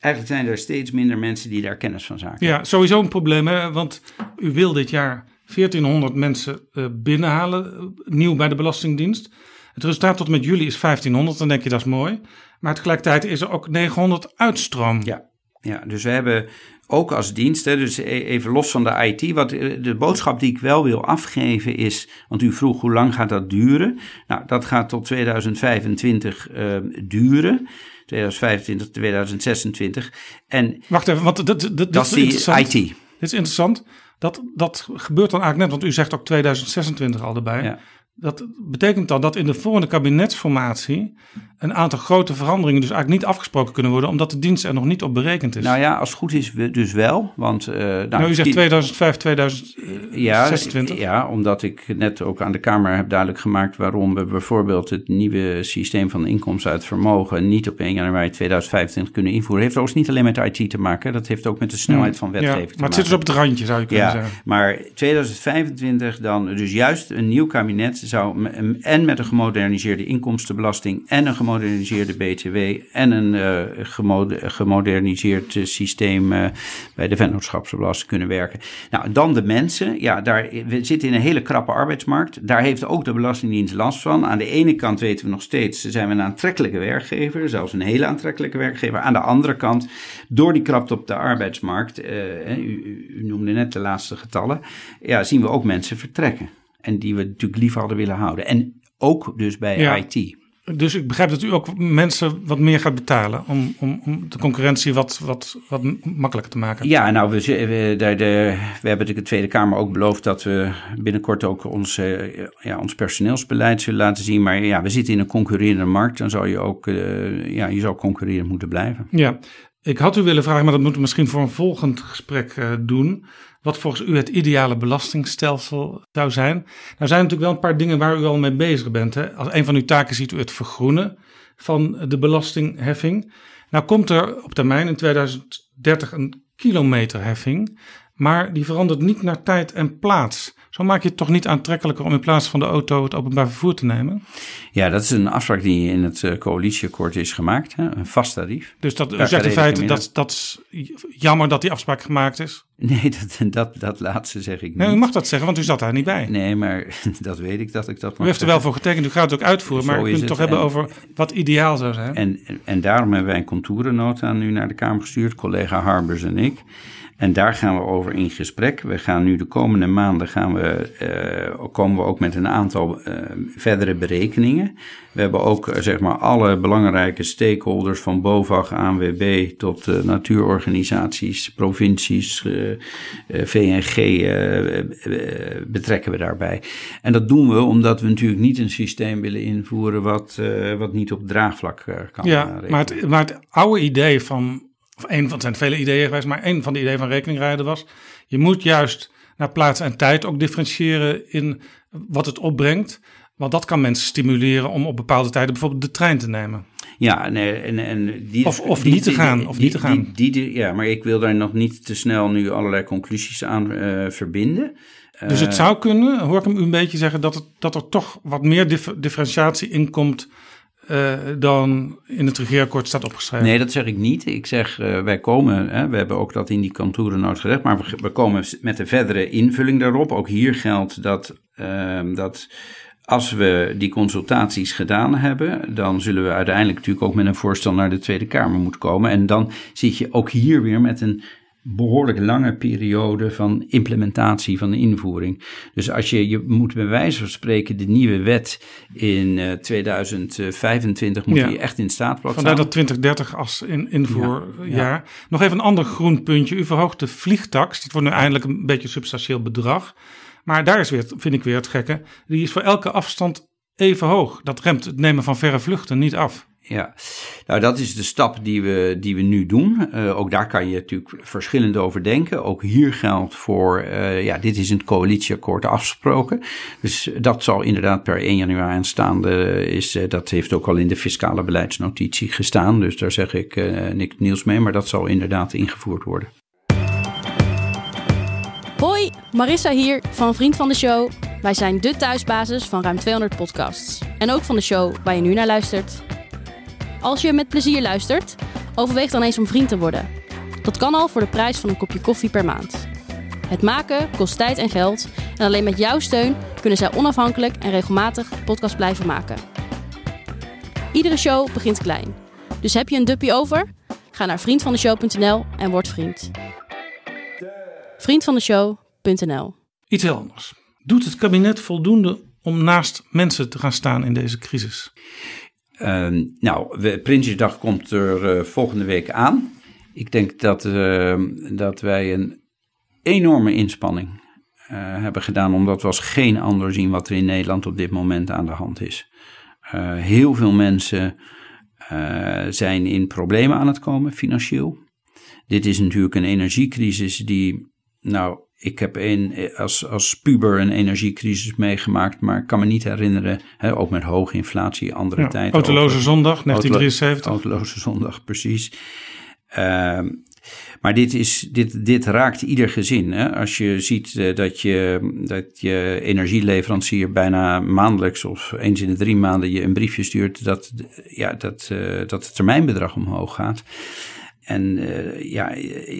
eigenlijk zijn er steeds minder mensen die daar kennis van zaken. Ja, sowieso een probleem, hè? want u wil dit jaar 1400 mensen eh, binnenhalen, eh, nieuw bij de Belastingdienst. Het resultaat tot met juli is 1500, dan denk je dat is mooi. Maar tegelijkertijd is er ook 900 uitstroom. Ja, ja, dus we hebben ook als dienst, hè, dus e- even los van de IT, wat eh, de boodschap die ik wel wil afgeven is, want u vroeg hoe lang gaat dat duren? Nou, dat gaat tot 2025 eh, duren. 2025, 2026. En Wacht even, want dat is interessant. IT. Dit is interessant. Dat, dat gebeurt dan eigenlijk net, want u zegt ook 2026 al erbij. Ja. Dat betekent dan dat in de volgende kabinetsformatie een aantal grote veranderingen dus eigenlijk niet afgesproken kunnen worden, omdat de dienst er nog niet op berekend is. Nou ja, als het goed is, we dus wel. Want, eh, nou, nou, u zegt die- 2005, ja, 2026. ja, omdat ik net ook aan de Kamer heb duidelijk gemaakt waarom we bijvoorbeeld het nieuwe systeem van inkomsten uit vermogen niet op 1 januari 2025 kunnen invoeren. Heeft overigens niet alleen met IT te maken, dat heeft ook met de snelheid van wetgeving Hmm. Ja, te maar het maken. zit dus op het randje, zou je kunnen Ja, zeggen. maar 2025 dan, dus juist een nieuw kabinet zou en met een gemoderniseerde inkomstenbelasting en een gemoderniseerde BTW en een gemode- gemoderniseerd eh, systeem eh, bij de vennootschapsbelasting kunnen werken. Nou, dan de mensen. Ja, daar, we zitten in een hele krappe arbeidsmarkt. Daar heeft ook de Belastingdienst last van. Aan de ene kant weten we nog steeds, zijn we een aantrekkelijke werkgever, zelfs een hele aantrekkelijke werkgever. Aan de andere kant, door die krapte op de arbeidsmarkt, u- u noemde net de laatste getallen, ja, zien we ook mensen vertrekken. En die we natuurlijk lief hadden willen houden. En ook dus bij Ja. IT. Dus ik begrijp dat u ook mensen wat meer gaat betalen om, om, om de concurrentie wat, wat, wat makkelijker te maken. Ja, nou, we, we, de, we hebben natuurlijk de Tweede Kamer ook beloofd dat we binnenkort ook ons, eh, ja, ons personeelsbeleid zullen laten zien. Maar ja, we zitten in een concurrerende markt. Dan zou je ook, eh, ja, je zou concurrerend moeten blijven. Ja, ik had u willen vragen, maar dat moeten we misschien voor een volgend gesprek eh, doen. Wat volgens u het ideale belastingstelsel zou zijn. Nou zijn er natuurlijk wel een paar dingen waar u al mee bezig bent. Hè? Als een van uw taken ziet u het vergroenen van de belastingheffing. Nou komt er op termijn in 2030 een kilometerheffing. Maar die verandert niet naar tijd en plaats. Zo maak je het toch niet aantrekkelijker om in plaats van de auto het openbaar vervoer te nemen? Ja, dat is een afspraak die in het eh, coalitieakkoord is gemaakt. Hè? Een vast tarief. Dus dat, u zegt in feite dat, dat is jammer dat die afspraak gemaakt is. Nee, dat, dat, dat laatste zeg ik niet. Nee, u mag dat zeggen, want u zat daar niet bij. Nee, maar dat weet ik dat ik dat U heeft er wel voor getekend, u gaat het ook uitvoeren, Zo maar u kunt het toch hebben En- over wat ideaal zou zijn. En, en daarom hebben wij een contourennota nu naar de Kamer gestuurd, collega Harbers en ik. En daar gaan we over in gesprek. We gaan nu de komende maanden gaan we, eh, komen we ook met een aantal eh, verdere berekeningen. We hebben ook eh, zeg maar alle belangrijke stakeholders van BOVAG, ANWB tot natuurorganisaties, provincies, VNG betrekken we daarbij. En dat doen we omdat we natuurlijk niet een systeem willen invoeren wat, wat niet op draagvlak kan ja, rekenen. maar het, maar het oude idee van, een van zijn vele ideeën geweest, maar een van de ideeën van rekeningrijden was, je moet juist naar plaats en tijd ook differentiëren in wat het opbrengt. Want dat kan mensen stimuleren om op bepaalde tijden bijvoorbeeld de trein te nemen. Ja, nee, en, en die, Of- of die- niet te gaan, of die- niet te gaan. Die, ja, maar ik wil daar nog niet te snel nu allerlei conclusies aan eh, verbinden. Dus Eh, het zou kunnen, hoor ik hem u een beetje zeggen, dat, het, dat er toch wat meer dif- differentiatie in komt eh, dan in het regeerakkoord staat opgeschreven. Nee, dat zeg ik niet. Ik zeg, eh, wij komen, hè, we hebben ook dat in die contourennoot gezegd, maar we, komen met een verdere invulling daarop. Ook hier geldt dat, ehm, dat als we die consultaties gedaan hebben, dan zullen we uiteindelijk natuurlijk ook met een voorstel naar de Tweede Kamer moeten komen. En dan zit je ook hier weer met een behoorlijk lange periode van implementatie van de invoering. Dus als je, je moet bij wijze van spreken de nieuwe wet in eh, 2025 moet Ja. je echt in staatblad Vandaar staan. dat 2030 als in, invoerjaar. Nog even een ander groen puntje. U verhoogt de vliegtax. Dat wordt nu eindelijk een beetje een substantieel bedrag. Maar daar is weer, vind ik weer het gekke. Die is voor elke afstand even hoog. Dat remt het nemen van verre vluchten niet af. Ja, nou dat is de stap die we, die we nu doen. Eh, ook daar kan je natuurlijk verschillend over denken. Ook hier geldt voor, eh, ja, dit is in het coalitieakkoord afgesproken. Dus dat zal inderdaad per 1 januari aanstaande is, eh, dat heeft ook al in de fiscale beleidsnotitie gestaan. Dus daar zeg ik niks nieuws mee, maar dat zal inderdaad ingevoerd worden. Hoi, Marissa hier van Vriend van de Show. Wij zijn de thuisbasis van ruim 200 podcasts. En ook van de show waar je nu naar luistert. Als je met plezier luistert, overweeg dan eens om vriend te worden. Dat kan al voor de prijs van een kopje koffie per maand. Het maken kost tijd en geld. En alleen met jouw steun kunnen zij onafhankelijk en regelmatig podcast blijven maken. Iedere show begint klein. Dus heb je een duppie over? Ga naar vriendvandeshow.nl en word vriend. Vriendvandeshow.nl Iets heel anders. Doet het kabinet voldoende om naast mensen te gaan staan in deze crisis? Ehm, nou, Prinsjesdag komt er eh, volgende week aan. Ik denk dat, eh, dat wij een enorme inspanning eh, hebben gedaan, omdat we als geen ander zien wat er in Nederland op dit moment aan de hand is. Eh, heel veel mensen zijn in problemen aan het komen, financieel. Dit is natuurlijk een energiecrisis die, nou, ik heb een, als, als puber een energiecrisis meegemaakt, maar ik kan me niet herinneren, hè, ook met hoge inflatie, andere Ja, tijden. Autoloze ook- zondag, 1973. Autoloze zondag, precies. Ehm, maar dit, is, dit, dit raakt ieder gezin. Hè? Als je ziet eh, dat, je, dat je energieleverancier bijna maandelijks of eens in de drie maanden je een briefje stuurt dat, ja, dat, eh, dat het termijnbedrag omhoog gaat. En uh, ja,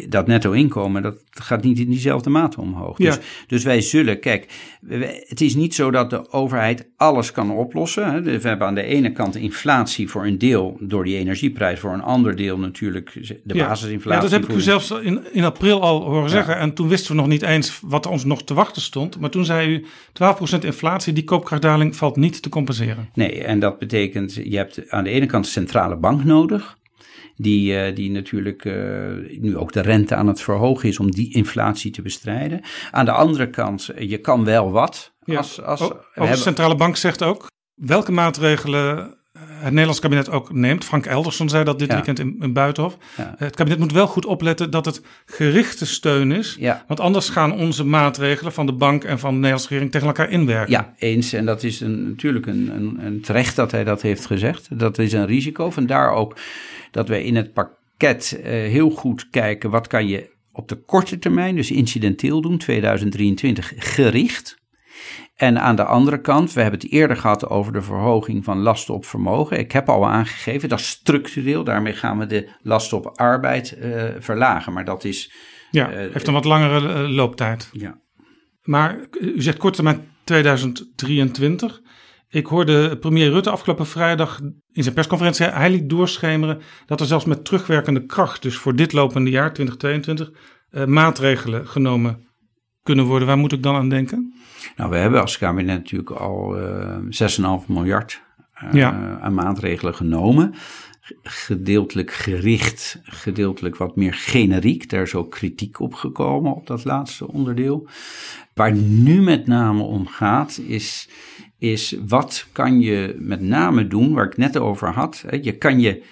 dat netto inkomen, dat gaat niet in diezelfde mate omhoog. Ja. Dus, dus wij zullen, kijk, het is niet zo dat de overheid alles kan oplossen. We hebben aan de ene kant inflatie voor een deel door die energieprijs, voor een ander deel natuurlijk de Ja. basisinflatie. Ja, dat heb ik u zelfs in, in april al horen zeggen. En toen wisten we nog niet eens wat ons nog te wachten stond. Maar toen zei u, 12% inflatie, die koopkrachtdaling valt niet te compenseren. Nee, en dat betekent, je hebt aan de ene kant de centrale bank nodig. Die, eh, die natuurlijk eh, nu ook de rente aan het verhogen is om die inflatie te bestrijden. Aan de andere kant, eh, je kan wel wat. Ja. Als, als, O- de centrale bank zegt ook welke maatregelen het Nederlands kabinet ook neemt. Frank Elderson zei dat dit Ja. weekend in, in Buitenhof. Ja. Het kabinet moet wel goed opletten dat het gerichte steun is. Ja. Want anders gaan onze maatregelen van de bank en van de Nederlandse regering tegen elkaar inwerken. Ja, eens. En dat is een, natuurlijk een, een, een terecht dat hij dat heeft gezegd. Dat is een risico. Vandaar ook dat wij in het pakket eh, heel goed kijken wat kan je op de korte termijn, dus incidenteel doen, 2023 gericht. En aan de andere kant, we hebben het eerder gehad over de verhoging van lasten op vermogen. Ik heb al aangegeven, dat is structureel. Daarmee gaan we de lasten op arbeid eh, verlagen. Maar dat is. Ja, eh, heeft een wat langere looptijd. Ja. Maar u zegt korte termijn 2023. Ik hoorde premier Rutte afgelopen vrijdag in zijn persconferentie, hij liet doorschemeren dat er zelfs met terugwerkende kracht, dus voor dit lopende jaar 2022, eh, maatregelen genomen kunnen worden. Waar moet ik dan aan denken? Nou, we hebben als kabinet natuurlijk al eh 6,5 miljard eh, Ja. aan maatregelen genomen. Gedeeltelijk gericht, gedeeltelijk wat meer generiek. Daar is ook kritiek op gekomen op dat laatste onderdeel. Waar nu met name om gaat, is, is wat kan je met name doen, waar ik net over had. Hè, Je kan je,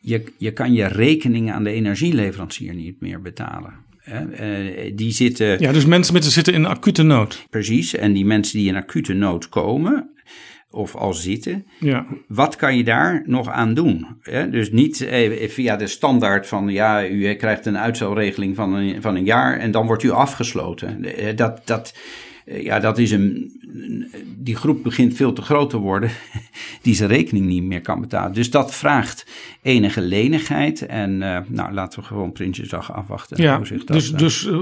je, je kan je rekeningen aan de energieleverancier niet meer betalen. Hè. Eh, Die zitten. Ja, dus mensen met zitten in acute nood. Precies, en die mensen die in acute nood komen of al zitten, Ja. wat kan je daar nog aan doen? Dus niet eh, via de standaard van ja, u krijgt een uitstelregeling van een, van een jaar en dan wordt u afgesloten. Eh, Dat, dat, eh, ja, dat is een, die groep begint veel te groot te worden, die zijn rekening niet meer kan betalen. Dus dat vraagt enige lenigheid en eh, nou, laten we gewoon Prinsjesdag afwachten. Ja, hoe zich dat, dus, eh, dus eh,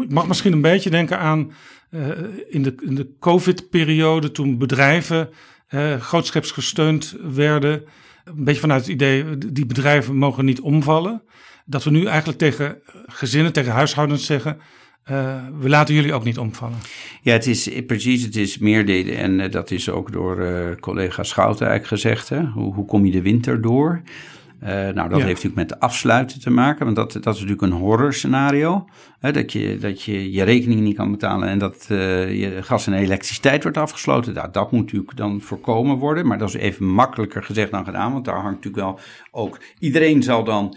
ik mag misschien een beetje denken aan eh, in de, in de COVID-periode toen bedrijven eh grootscheps gesteund werden. Een beetje vanuit het idee, die bedrijven mogen niet omvallen. Dat we nu eigenlijk tegen gezinnen, tegen huishoudens zeggen, eh, we laten jullie ook niet omvallen. Ja, het is precies, het is meer de, en eh, dat is ook door eh, collega Schouten eigenlijk gezegd. Hè? Hoe, hoe kom je de winter door? Nou, dat Ja. heeft natuurlijk met de afsluiten te maken, want dat, dat is natuurlijk een horror scenario. Hè? Dat, je, dat je je rekening niet kan betalen en dat je gas en elektriciteit wordt afgesloten. Nou, dat moet natuurlijk dan voorkomen worden, maar dat is even makkelijker gezegd dan gedaan, want daar hangt natuurlijk wel ook... Iedereen zal dan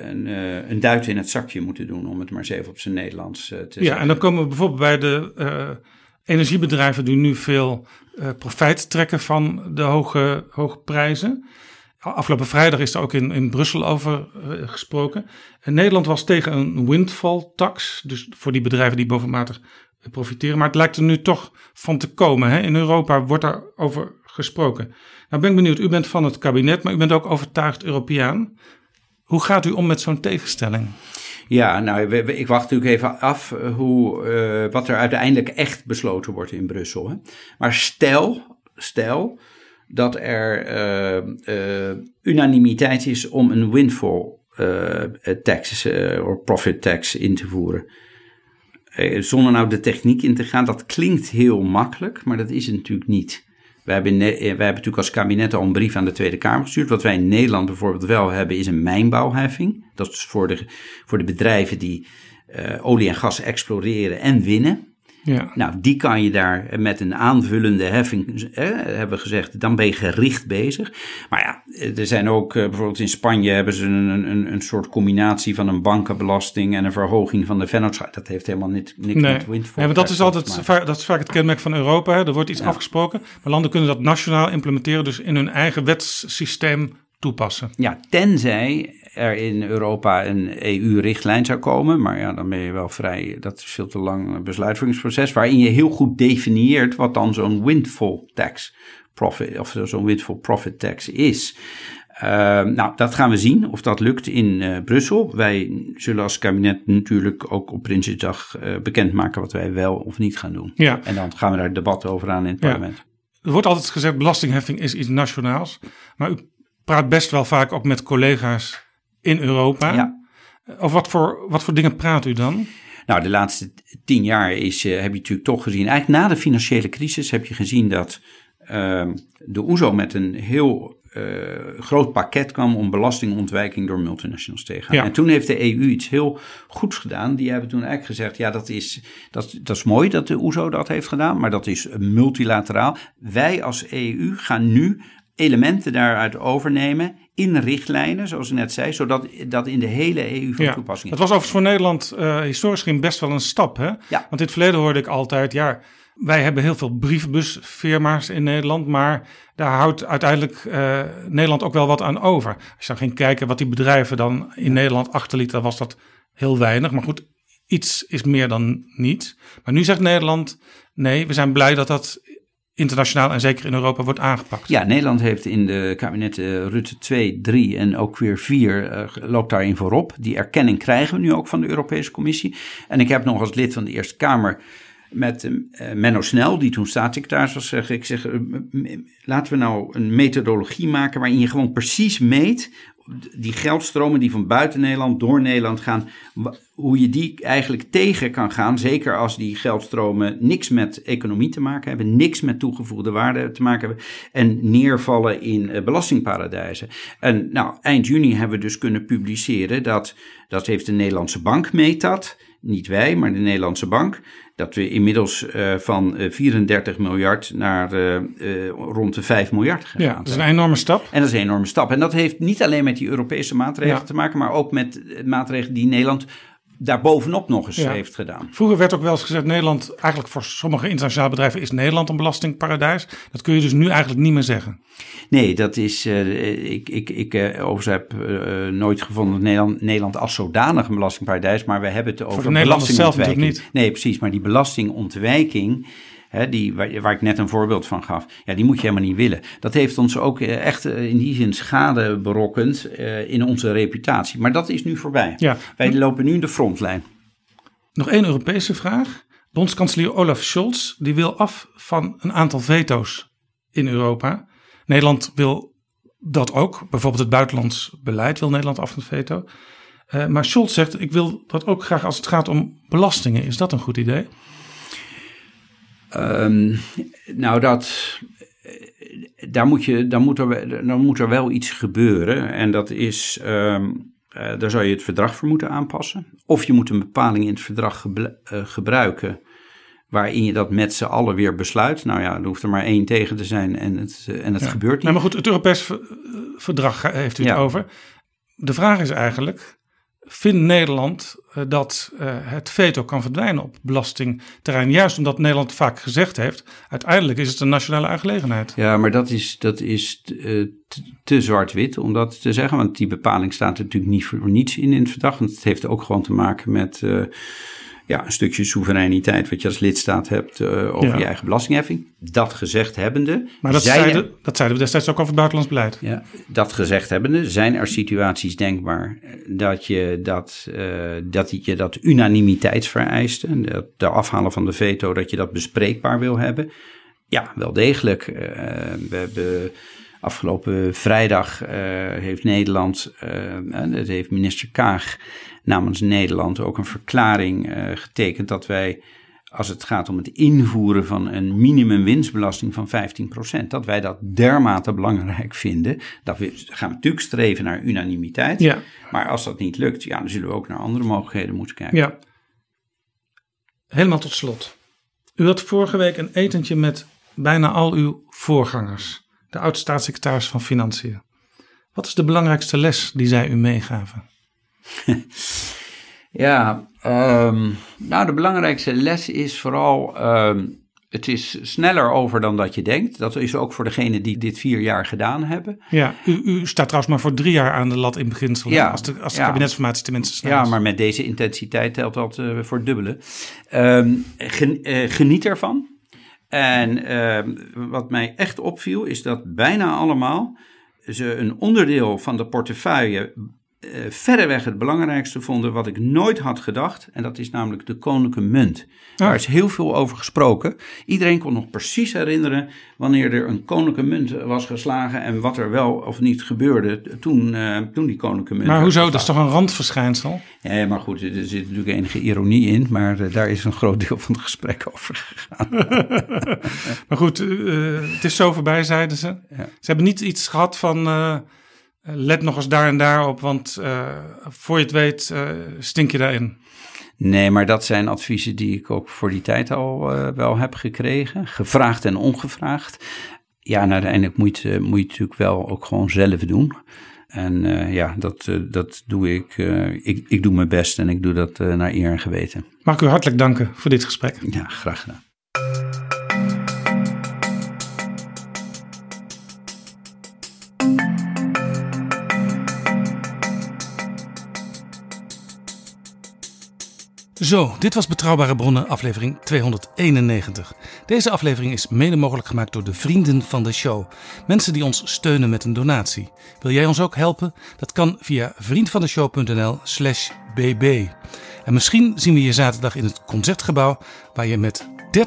een, eh, een duit in het zakje moeten doen, om het maar eens even op zijn Nederlands eh, te Ja, zeggen. en dan komen we bijvoorbeeld bij de eh, energiebedrijven die nu veel profijt trekken van de hoge, hoge prijzen. Afgelopen vrijdag is er ook in, in Brussel over gesproken. En Nederland was tegen een windfall tax, dus voor die bedrijven die bovenmatig profiteren. Maar het lijkt er nu toch van te komen. Hè? In Europa wordt daarover gesproken. Nou ben ik benieuwd, u bent van het kabinet, maar u bent ook overtuigd Europeaan. Hoe gaat u om met zo'n tegenstelling? Ja, nou, ik wacht natuurlijk even af eh, hoe, eh, wat er uiteindelijk echt besloten wordt in Brussel. Hè. Maar stel, stel dat er eh, unanimiteit is om een windfall tax of profit tax in te voeren. Zonder nou de techniek in te gaan, dat klinkt heel makkelijk, maar dat is het natuurlijk niet. Wij hebben, eh, hebben natuurlijk als kabinet al een brief aan de Tweede Kamer gestuurd. Wat wij in Nederland bijvoorbeeld wel hebben, is een mijnbouwheffing. Dat is voor de, voor de bedrijven die eh, olie en gas exploreren en winnen. Ja. Nou, die kan je daar met een aanvullende heffing, eh, hebben we gezegd, dan ben je gericht bezig. Maar ja, er zijn ook, eh, bijvoorbeeld in Spanje hebben ze een, een, een soort combinatie van een bankenbelasting en een verhoging van de vennootschap. Dat heeft helemaal niet, niks Nee, met windfall. nee maar dat is altijd vaak, dat is vaak het kenmerk van Europa. Hè. Er wordt iets Ja. afgesproken, maar landen kunnen dat nationaal implementeren, dus in hun eigen wetssysteem toepassen. Ja, tenzij er in Europa een EU-richtlijn zou komen. Maar ja, dan ben je wel vrij. Dat is veel te lang besluitvormingsproces. Waarin je heel goed definieert wat dan zo'n windfall tax profit. of zo'n windfall profit tax is. nou, dat gaan we zien of dat lukt in uh, Brussel. Wij zullen als kabinet natuurlijk ook op Prinsjesdag uh, bekendmaken wat wij wel of niet gaan doen. Ja. En dan gaan we daar debat over aan in het parlement. Er wordt altijd gezegd, belastingheffing is iets nationaals. Maar u praat best wel vaak ook met collega's in Europa. Ja. Over wat voor, wat voor dingen praat u dan? Nou, de laatste tien jaar is, uh, heb je natuurlijk toch gezien, eigenlijk na de financiële crisis heb je gezien dat uh, de OESO met een heel uh, groot pakket kwam om belastingontwijking door multinationals te gaan. Ja. En toen heeft de EU iets heel goeds gedaan. Die hebben toen eigenlijk gezegd, ja, dat is, dat, dat is mooi dat de OESO dat heeft gedaan, maar dat is multilateraal. Wij als EU gaan nu elementen daaruit overnemen in richtlijnen, zoals ik net zei, zodat dat in de hele EU van Ja. toepassing Het is. was overigens voor Nederland eh, historisch gezien best wel een stap. Hè? Ja. Want in het verleden hoorde ik altijd, ja, wij hebben heel veel brievenbusfirma's in Nederland, maar daar houdt uiteindelijk eh, Nederland ook wel wat aan over. Als je dan ging kijken wat die bedrijven dan in Nederland achterlieten, dan was dat heel weinig. Maar goed, iets is meer dan niets. Maar nu zegt Nederland, nee, we zijn blij dat dat internationaal en zeker in Europa wordt aangepakt. Ja, Nederland heeft in de kabinetten Rutte 2, 3 en ook weer 4 uh, loopt daarin voorop. Die erkenning krijgen we nu ook van de Europese Commissie. En ik heb nog als lid van de Eerste Kamer met uh, Menno Snel, die toen staatssecretaris was, zeg ik zeg, laten we nou een methodologie maken waarin je gewoon precies meet die geldstromen die van buiten Nederland door Nederland gaan, hoe je die eigenlijk tegen kan gaan. Zeker als die geldstromen niks met economie te maken hebben, niks met toegevoegde waarde te maken hebben en neervallen in uh, belastingparadijzen. En nou, eind juni hebben we dus kunnen publiceren dat, dat heeft de Nederlandse bank meet dat, niet wij, maar de Nederlandse bank, dat we inmiddels uh, van uh, 34 miljard naar uh, rond de 5 miljard gegaan Ja, dat is een enorme stap. En dat is een enorme stap. En dat heeft niet alleen met die Europese maatregelen Ja. te maken, maar ook met maatregelen die Nederland daarbovenop nog eens Ja. heeft gedaan. Vroeger werd ook wel eens gezegd, Nederland, eigenlijk voor sommige internationale bedrijven is Nederland een belastingparadijs. Dat kun je dus nu eigenlijk niet meer zeggen. Nee, dat is, uh, ik, ik, ik uh, overigens heb uh, nooit gevonden dat Nederland, Nederland als zodanig een belastingparadijs, maar we hebben het over de Nederlanders zelf natuurlijk niet. Nee, precies, maar die belastingontwijking, hè, die, waar, waar, ik net een voorbeeld van gaf, ja, die moet je helemaal niet willen. Dat heeft ons ook echt in die zin schade berokkend in onze reputatie. Maar dat is nu voorbij. Ja. Wij lopen nu in de frontlijn. Nog één Europese vraag. Bondskanselier Olaf Scholz die wil af van een aantal veto's in Europa. Nederland wil dat ook. Bijvoorbeeld het buitenlands beleid wil Nederland af van het veto. Uh, maar Scholz zegt, ik wil dat ook graag als het gaat om belastingen. Is dat een goed idee? Um, nou, dat, daar, moet je, dan, moet er, dan moet er wel iets gebeuren. En dat is, um, uh, daar zou je het verdrag voor moeten aanpassen. Of je moet een bepaling in het verdrag uh, gebruiken waarin je dat met z'n allen weer besluit. Nou ja, er hoeft er maar één tegen te zijn en het, en het ja. gebeurt niet. Nee, maar goed, het Europees verdrag heeft u het Ja. over. De vraag is eigenlijk, vindt Nederland uh, dat uh, het veto kan verdwijnen op belastingterrein? Juist omdat Nederland vaak gezegd heeft, uiteindelijk is het een nationale aangelegenheid. Ja, maar dat is, dat is te, te zwart-wit om dat te zeggen. Want die bepaling staat er natuurlijk niet voor niets in in het verdrag. Want het heeft ook gewoon te maken met ja, een stukje soevereiniteit wat je als lidstaat hebt uh, over Ja. je eigen belastingheffing. Dat gezegd hebbende. Maar dat zijn zeiden, er- dat zeiden we destijds ook over het buitenlands beleid. ja, dat gezegd hebbende, zijn er situaties denkbaar dat je dat, uh, dat, je dat unanimiteitsvereisten, de, de afhalen van de veto, dat je dat bespreekbaar wil hebben. Ja, wel degelijk. Uh, we hebben afgelopen vrijdag heeft Nederland, dat heeft minister Kaag namens Nederland ook een verklaring uh, getekend dat wij, als het gaat om het invoeren van een minimumwinstbelasting van 15%, dat wij dat dermate belangrijk vinden. Dat we gaan natuurlijk streven naar unanimiteit. Ja. Maar als dat niet lukt, ja, dan zullen we ook naar andere mogelijkheden moeten kijken. Ja. Helemaal tot slot. U had vorige week een etentje met bijna al uw voorgangers, de oud-staatssecretaris van Financiën. Wat is de belangrijkste les die zij u meegaven? Ja, um, nou de belangrijkste les is vooral, um, het is sneller over dan dat je denkt. Dat is ook voor degenen die dit vier jaar gedaan hebben. Ja, u, u staat trouwens maar voor drie jaar aan de lat in beginsel. Ja, als de, als de ja. kabinetsformatie tenminste snel Ja, is. maar met deze intensiteit telt dat uh, voor het dubbele. Um, gen, uh, geniet ervan. En wat mij echt opviel is dat bijna allemaal ze een onderdeel van de portefeuille uh, verreweg het belangrijkste vonden wat ik nooit had gedacht. En dat is namelijk de koninklijke munt. Daar is heel veel over gesproken. Iedereen kon nog precies herinneren wanneer er een koninklijke munt was geslagen en wat er wel of niet gebeurde toen, uh, toen die koninklijke munt Maar hoezo? Dat is toch een randverschijnsel? Ja, maar goed, er zit natuurlijk enige ironie in, maar uh, daar is een groot deel van het gesprek over gegaan. maar goed, het is zo voorbij, zeiden ze. Ja. Ze hebben niet iets gehad van let nog eens daar en daar op, want uh, voor je het weet uh, stink je daarin. Nee, maar dat zijn adviezen die ik ook voor die tijd al uh, wel heb gekregen. Gevraagd en ongevraagd. Ja, en uiteindelijk moet je, moet je het natuurlijk wel ook gewoon zelf doen. En ja, dat, dat doe ik. ik. Ik doe mijn best en ik doe dat naar eer en geweten. Mag ik u hartelijk danken voor dit gesprek. Ja, graag gedaan. Zo, dit was Betrouwbare Bronnen, aflevering 291. Deze aflevering is mede mogelijk gemaakt door de vrienden van de show. Mensen die ons steunen met een donatie. Wil jij ons ook helpen? Dat kan via vriendvandeshow.nl/slash bb. En misschien zien we je zaterdag in het concertgebouw, waar je met 30%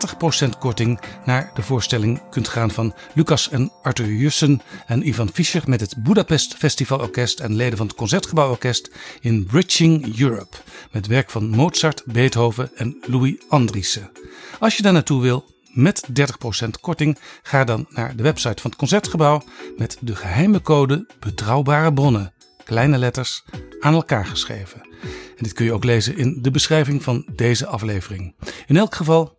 korting naar de voorstelling kunt gaan van Lucas en Arthur Jussen en Ivan Fischer met het Budapest Festival Orkest en leden van het Concertgebouworkest in Bridging Europe met werk van Mozart, Beethoven en Louis Andriessen. Als je daar naartoe wil met 30% korting, ga dan naar de website van het Concertgebouw met de geheime code Betrouwbare Bronnen, kleine letters aan elkaar geschreven. En dit kun je ook lezen in de beschrijving van deze aflevering. In elk geval